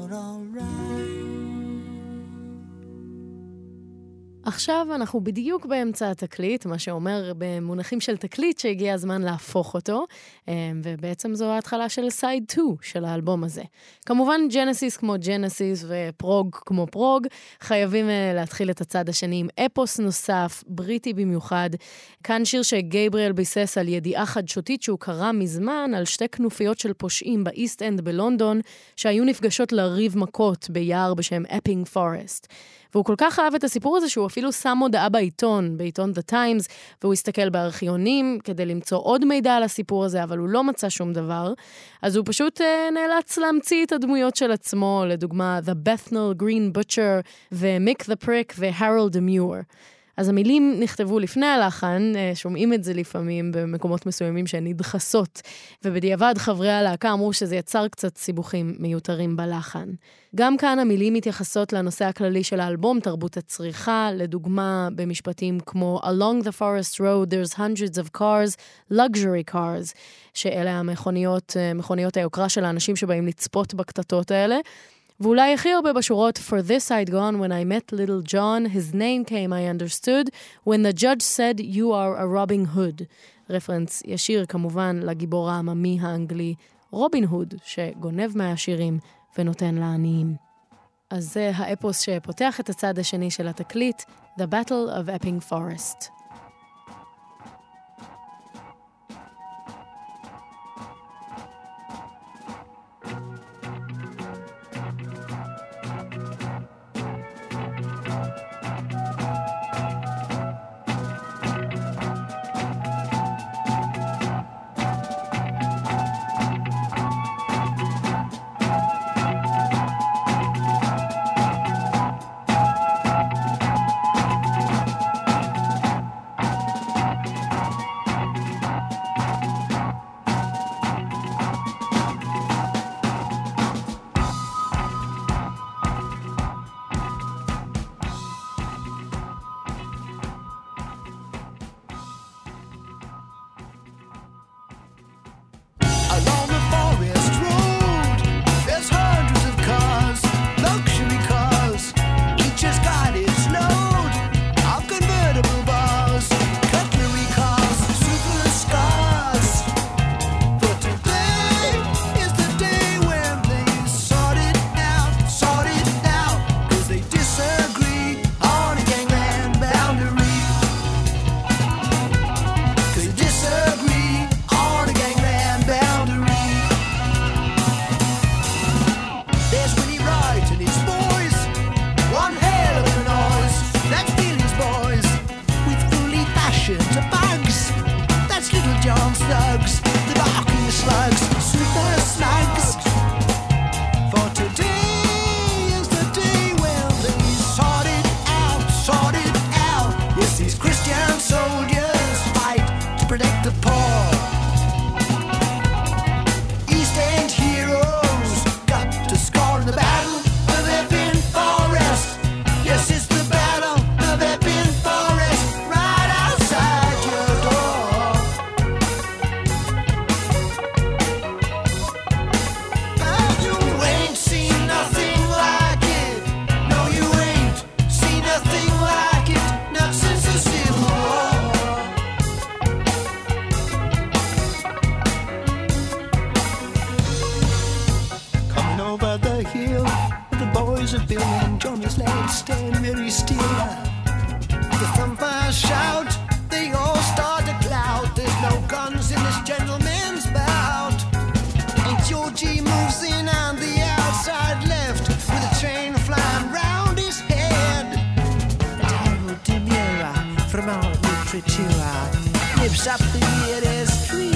עכשיו אנחנו בדיוק באמצע התקליט, מה שאומר במונחים של תקליט שהגיע הזמן להפוך אותו, אה, ובעצם זו ההתחלה של side 2 של האלבום הזה. כמובן ג'נסיס כמו ג'נסיס ו prog כמו prog, חייבים אה, להתחיל את הצד השני עם אפוס נוסף, בריטי במיוחד. כאן שיר שגייבריאל ביסס על ידיעה חדשותית שהוא קרא מזמן על שתי כנופיות של פושעים ב East End בלונדון, שהיו נפגשות לריב מכות ביער בשם Epping Forest. והוא כל כך אהב את הסיפור הזה שהוא אפילו שם הודעה בעיתון, בעיתון The Times, והוא הסתכל בארכיונים כדי למצוא עוד מידע על הסיפור הזה, אבל הוא לא מצא שום דבר. אז הוא פשוט uh, נאלץ להמציא את הדמויות של עצמו, לדוגמה The Bethnal Green Butcher ו-Mick the Prick ו-Harold Demure. אז המילים נכתבו לפני הלחן, אה, שומעים את זה לפעמים במקומות מסוימים שהן נדחסות, ובדיעבד חברי הלהקה אמרו שזה יצר קצת סיבוכים מיותרים בלחן. גם כאן המילים מתייחסות לנושא הכללי של האלבום, תרבות הצריכה, לדוגמה במשפטים כמו Along the forest road there's hundreds of cars, luxury cars, שאלה המכוניות, אה, מכוניות היוקרה של האנשים שבאים לצפות בקטטות האלה. ואולי הכי הרבה בשורות For this I'd gone when I met little John, his name came I understood, when the judge said you are a Robin Hood. רפרנס ישיר כמובן לגיבור העממי האנגלי רובין הוד, שגונב מהעשירים ונותן לעניים. אז זה האפוס שפותח את הצד השני של התקליט, The Battle of Epping Forest. country. Nips up the weirdest street.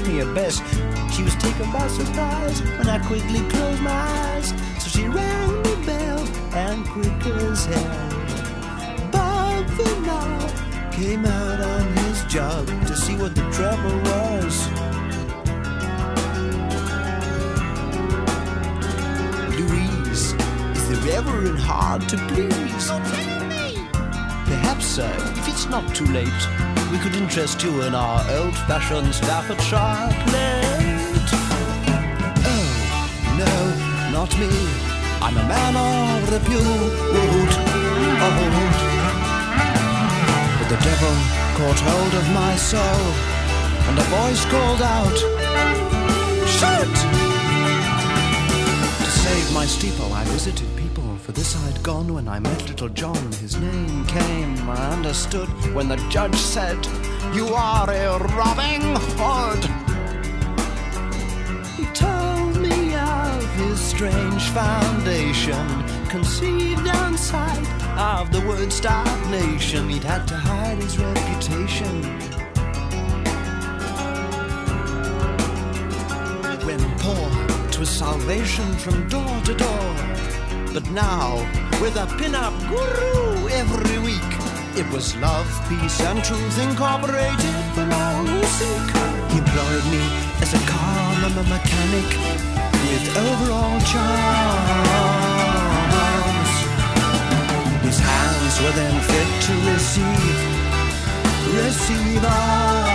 Showed me a best. She was taken by surprise when I quickly closed my eyes. So she rang the bell and quick as hell. Bob Finau came out on his job to see what the trouble was. Louise, is the Reverend hard to please? It's not too late, we could interest you in our old-fashioned Staffordshire plate. Oh, no, not me. I'm a man of repute. Old. But the devil caught hold of my soul, and a voice called out, Shoot! To save my steeple, I visited this I'd gone when I met little John. His name came, I understood, when the judge said, You are a robbing hood. He told me of his strange foundation, conceived outside of the word starved nation. He'd had to hide his reputation. When poor, 'twas salvation from door to door. But now, with a pin-up guru every week, it was love, peace, and truth incorporated for all who seek. He employed me as a car m- mechanic with overall charms. His hands were then fit to receive, receive arms.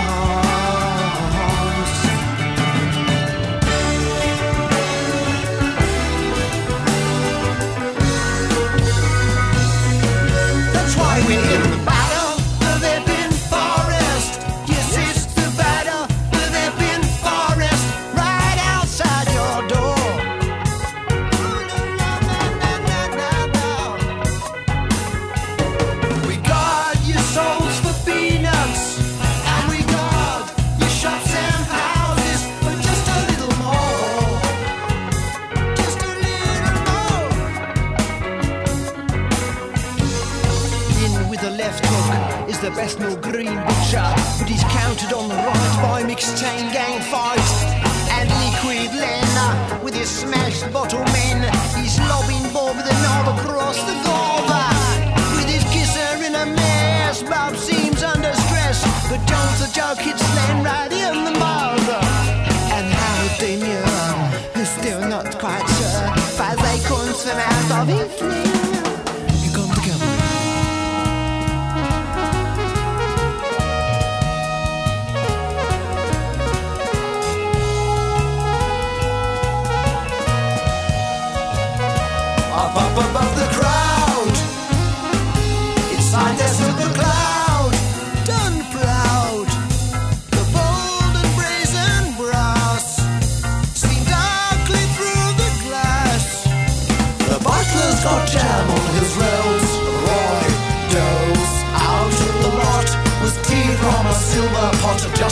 No green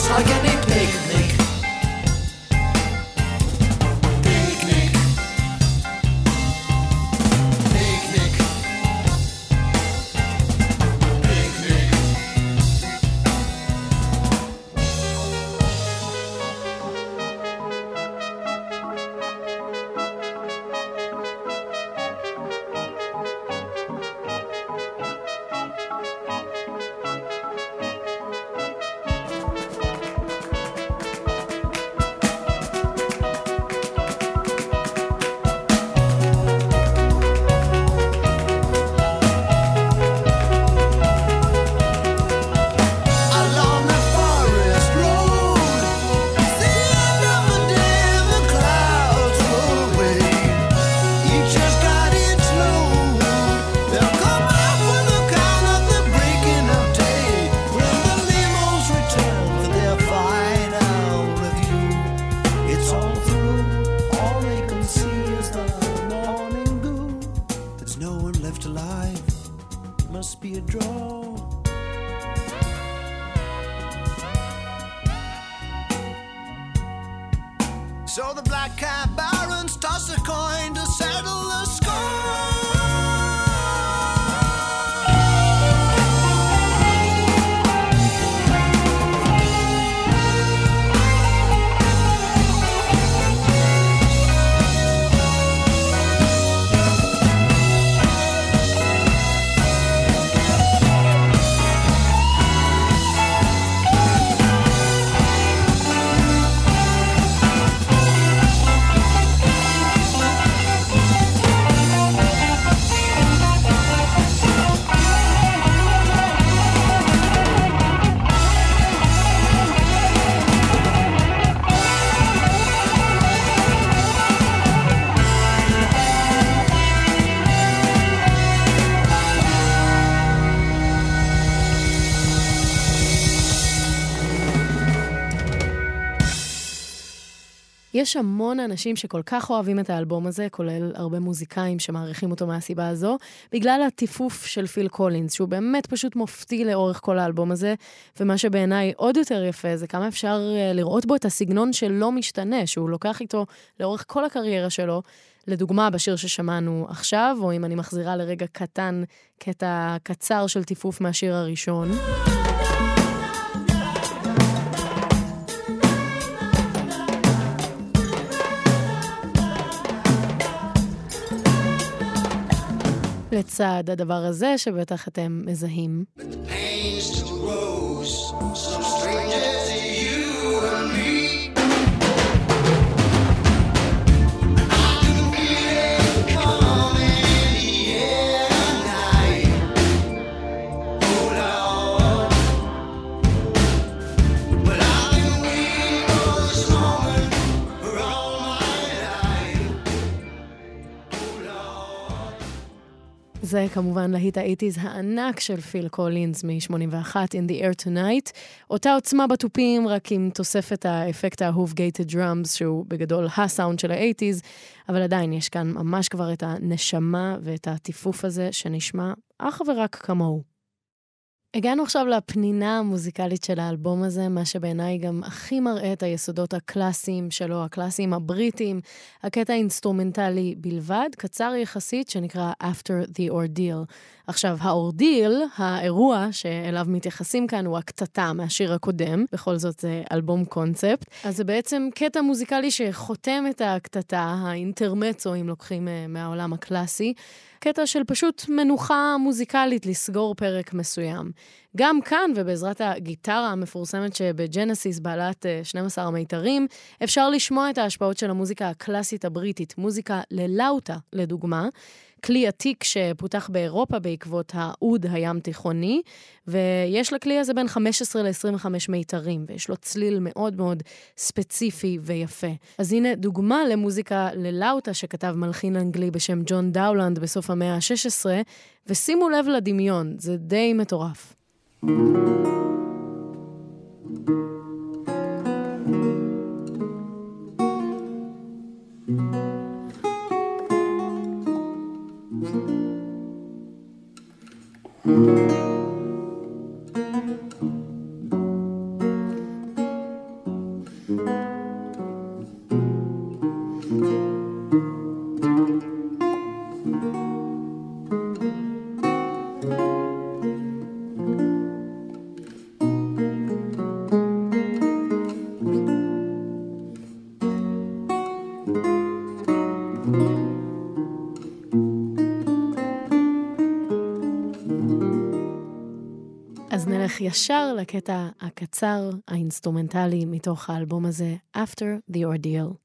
like any יש המון אנשים שכל כך אוהבים את האלבום הזה, כולל הרבה מוזיקאים שמעריכים אותו מהסיבה הזו, בגלל הטיפוף של פיל קולינס, שהוא באמת פשוט מופתי לאורך כל האלבום הזה, ומה שבעיניי עוד יותר יפה זה כמה אפשר אה, לראות בו את הסגנון שלא משתנה, שהוא לוקח איתו לאורך כל הקריירה שלו. לדוגמה, בשיר ששמענו עכשיו, או אם אני מחזירה לרגע קטן, קטע קצר של טיפוף מהשיר הראשון. לצד הדבר הזה, שבטח אתם מזהים. Some strangers זה כמובן להיט ה eighties הענק של פיל קולינס מ-81, In the Air Tonight. אותה עוצמה בתופים, רק עם תוספת האפקט האהוב gated drums, שהוא בגדול הסאונד של ה eighties, אבל עדיין יש כאן ממש כבר את הנשמה ואת הטיפוף הזה שנשמע אך ורק כמוהו. הגענו עכשיו לפנינה המוזיקלית של האלבום הזה, מה שבעיניי גם הכי מראה את היסודות הקלאסיים שלו, הקלאסיים הבריטיים, הקטע האינסטרומנטלי בלבד, קצר יחסית, שנקרא After the Ordeal. עכשיו, ה ordeal, האירוע שאליו מתייחסים כאן, הוא הקטטה מהשיר הקודם, בכל זאת זה אלבום קונספט. אז זה בעצם קטע מוזיקלי שחותם את הקטטה, האינטרמצו, אם לוקחים אה, מהעולם הקלאסי. קטע של פשוט מנוחה מוזיקלית לסגור פרק מסוים. גם כאן, ובעזרת הגיטרה המפורסמת שבג'נסיס, בעלת אה, 12 המיתרים, אפשר לשמוע את ההשפעות של המוזיקה הקלאסית הבריטית, מוזיקה ללאוטה, לדוגמה. כלי עתיק שפותח באירופה בעקבות האוד הים תיכוני, ויש לכלי הזה בין 15 ל-25 מיתרים, ויש לו צליל מאוד מאוד ספציפי ויפה. אז הנה דוגמה למוזיקה ללאוטה שכתב מלחין אנגלי בשם ג'ון דאולנד בסוף המאה ה-16, ושימו לב לדמיון, זה די מטורף. אז ישר לקטע הקצר, האינסטרומנטלי, מתוך האלבום הזה, After the Ordeal.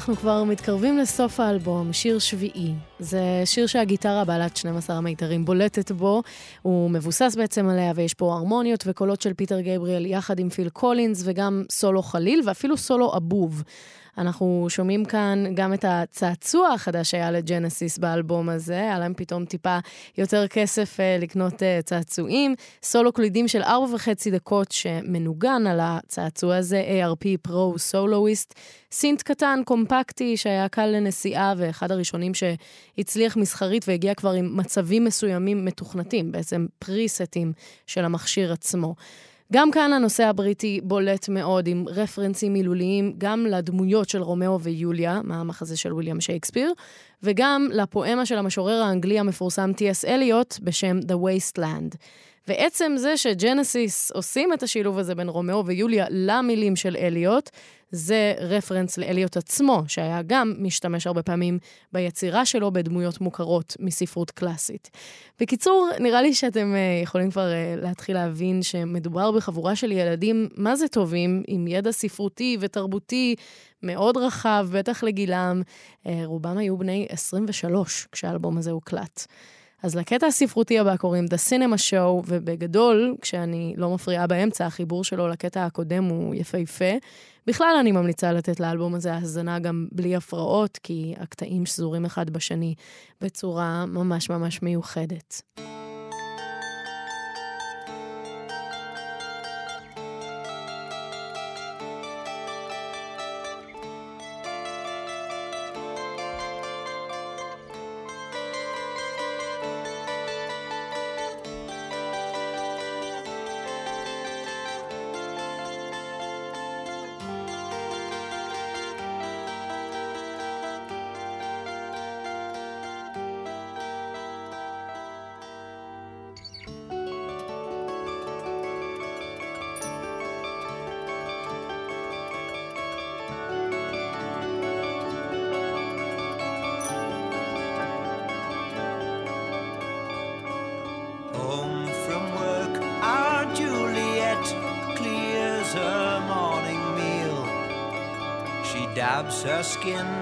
אנחנו כבר מתקרבים לסוף האלבום, שיר שביעי. זה שיר שהגיטרה בעלת 12 המיתרים בולטת בו. הוא מבוסס בעצם עליה, ויש פה הרמוניות וקולות של פיטר גבריאל יחד עם פיל קולינס, וגם סולו חליל, ואפילו סולו אבוב. אנחנו שומעים כאן גם את הצעצוע החדש שהיה לג'נסיס באלבום הזה, היה להם פתאום טיפה יותר כסף אה, לקנות אה, צעצועים. סולו קלידים של ארבע וחצי דקות שמנוגן על הצעצוע הזה, ARP Pro Soloist. סינט קטן, קומפקטי, שהיה קל לנסיעה, ואחד הראשונים שהצליח מסחרית והגיע כבר עם מצבים מסוימים מתוכנתים, בעצם פריסטים של המכשיר עצמו. גם כאן הנושא הבריטי בולט מאוד, עם רפרנסים מילוליים גם לדמויות של רומאו ויוליה, מהמחזה של ויליאם שייקספיר, וגם לפואמה של המשורר האנגלי המפורסם טי.אס אליוט בשם The Waste Land. ועצם זה שג'נסיס עושים את השילוב הזה בין רומאו ויוליה למילים של אליוט, זה רפרנס לאליוט עצמו, שהיה גם משתמש הרבה פעמים ביצירה שלו בדמויות מוכרות מספרות קלאסית. בקיצור, נראה לי שאתם uh, יכולים כבר uh, להתחיל להבין שמדובר בחבורה של ילדים מה זה טובים, עם ידע ספרותי ותרבותי מאוד רחב, בטח לגילם. Uh, רובם היו בני 23 כשהאלבום הזה הוקלט. אז לקטע הספרותי הבא קוראים The Cinema Show, ובגדול, כשאני לא מפריעה באמצע, החיבור שלו לקטע הקודם הוא יפהפה. בכלל אני ממליצה לתת לאלבום הזה האזנה גם בלי הפרעות, כי הקטעים שזורים אחד בשני בצורה ממש ממש מיוחדת. Skin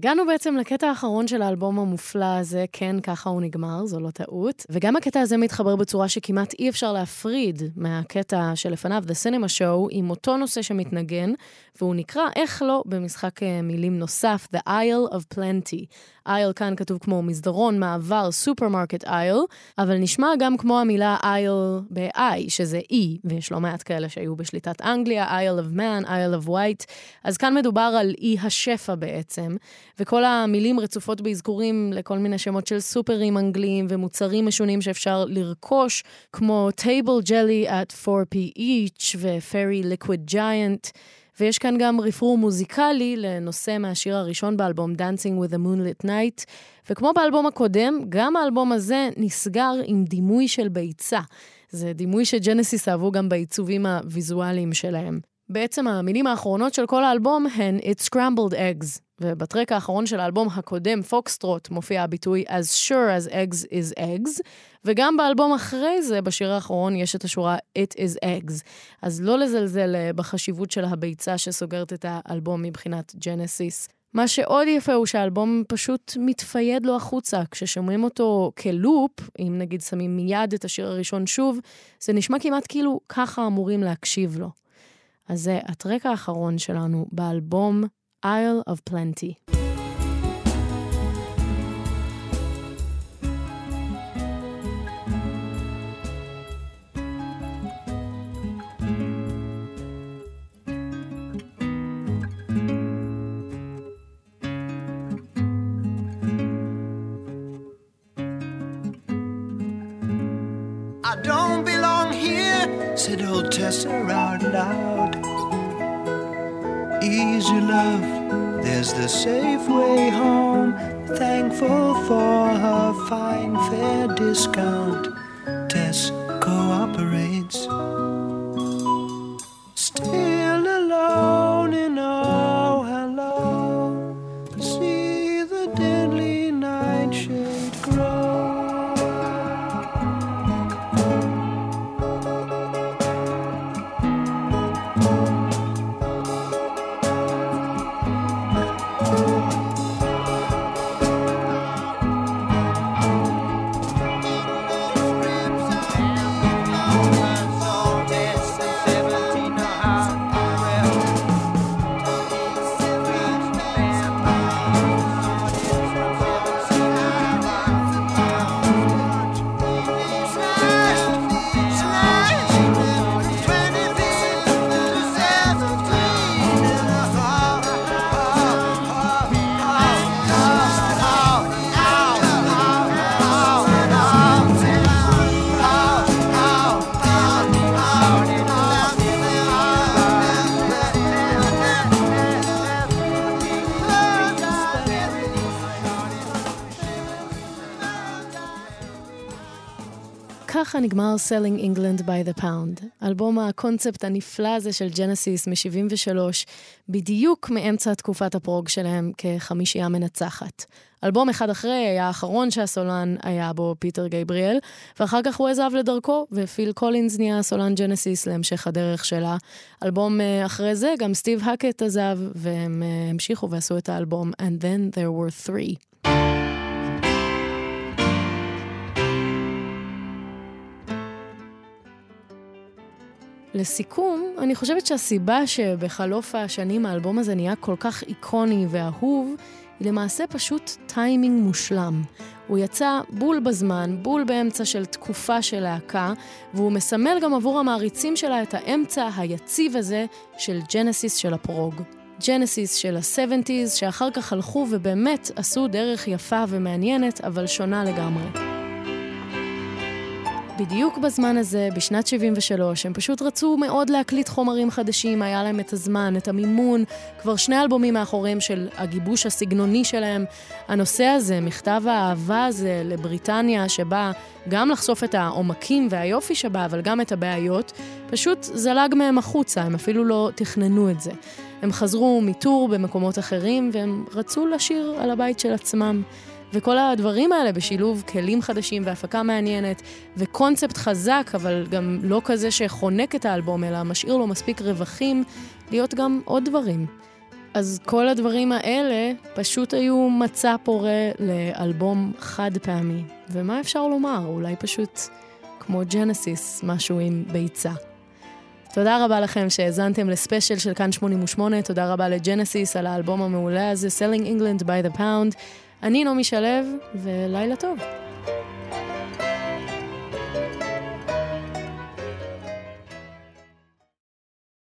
הגענו בעצם לקטע האחרון של האלבום המופלא הזה, כן, ככה הוא נגמר, זו לא טעות. וגם הקטע הזה מתחבר בצורה שכמעט אי אפשר להפריד מהקטע שלפניו, The Cinema Show, עם אותו נושא שמתנגן, והוא נקרא, איך לא, במשחק אה, מילים נוסף, The Aisle of Plenty. aisle כאן כתוב כמו מסדרון, מעבר, supermarket aisle, אבל נשמע גם כמו המילה isle ב-I, שזה אי, ויש לא מעט כאלה שהיו בשליטת אנגליה, Isle of Man, Isle of Wight. אז כאן מדובר על אי השפע בעצם, וכל המילים רצופות באזכורים לכל מיני שמות של סופרים אנגליים ומוצרים משונים שאפשר לרכוש, כמו טייבל ג'לי at 4p each ו-Fairy liquid giant. ויש כאן גם רפרור מוזיקלי לנושא מהשיר הראשון באלבום Dancing with a Moonlit Night, וכמו באלבום הקודם, גם האלבום הזה נסגר עם דימוי של ביצה. זה דימוי שג'נסיס אהבו גם בעיצובים הוויזואליים שלהם. בעצם המילים האחרונות של כל האלבום הן It Scrambled Eggs, ובטרק האחרון של האלבום הקודם, פוקסטרוט, מופיע הביטוי As sure as eggs is eggs, וגם באלבום אחרי זה, בשיר האחרון, יש את השורה It is eggs. אז לא לזלזל אה, בחשיבות של הביצה שסוגרת את האלבום מבחינת ג'נסיס. מה שעוד יפה הוא שהאלבום פשוט מתפייד לו החוצה. כששומעים אותו כלופ, אם נגיד שמים מיד את השיר הראשון שוב, זה נשמע כמעט כאילו ככה אמורים להקשיב לו. אז זה הטרק האחרון שלנו באלבום Isle of Plenty. I don't belong here, said old Tessa out loud. Easy love, there's the safe way home. Thankful for her fine fair discount. Tess cooperates. ככה נגמר Selling England by the Pound, אלבום הקונספט הנפלא הזה של ג'נסיס מ-73, בדיוק מאמצע תקופת ה prog שלהם כחמישייה מנצחת. אלבום אחד אחרי היה האחרון שהסולן היה בו פיטר גבריאל, ואחר כך הוא עזב לדרכו, ופיל קולינס נהיה הסולן ג'נסיס להמשך הדרך שלה. אלבום אה, אחרי זה, גם סטיב האקט עזב, והם אה, המשיכו ועשו את האלבום And Then There Were Three. לסיכום, אני חושבת שהסיבה שבחלוף השנים האלבום הזה נהיה כל כך איקוני ואהוב, היא למעשה פשוט טיימינג מושלם. הוא יצא בול בזמן, בול באמצע של תקופה של להקה, והוא מסמל גם עבור המעריצים שלה את האמצע היציב הזה של ג'נסיס של ה prog. ג'נסיס של ה-70's, שאחר כך הלכו ובאמת עשו דרך יפה ומעניינת, אבל שונה לגמרי. בדיוק בזמן הזה, בשנת 73, הם פשוט רצו מאוד להקליט חומרים חדשים, היה להם את הזמן, את המימון, כבר שני אלבומים מאחוריהם של הגיבוש הסגנוני שלהם. הנושא הזה, מכתב האהבה הזה לבריטניה, שבא גם לחשוף את העומקים והיופי שבה, אבל גם את הבעיות, פשוט זלג מהם החוצה, הם אפילו לא תכננו את זה. הם חזרו מטור במקומות אחרים, והם רצו לשיר על הבית של עצמם. וכל הדברים האלה בשילוב כלים חדשים והפקה מעניינת וקונספט חזק, אבל גם לא כזה שחונק את האלבום, אלא משאיר לו מספיק רווחים להיות גם עוד דברים. אז כל הדברים האלה פשוט היו מצע פורה לאלבום חד פעמי. ומה אפשר לומר? אולי פשוט כמו ג'נסיס, משהו עם ביצה. תודה רבה לכם שהאזנתם לספיישל של כאן 88, תודה רבה לג'נסיס על האלבום המעולה הזה, Selling England by the Pound. אני נעמי שלו, ולילה טוב.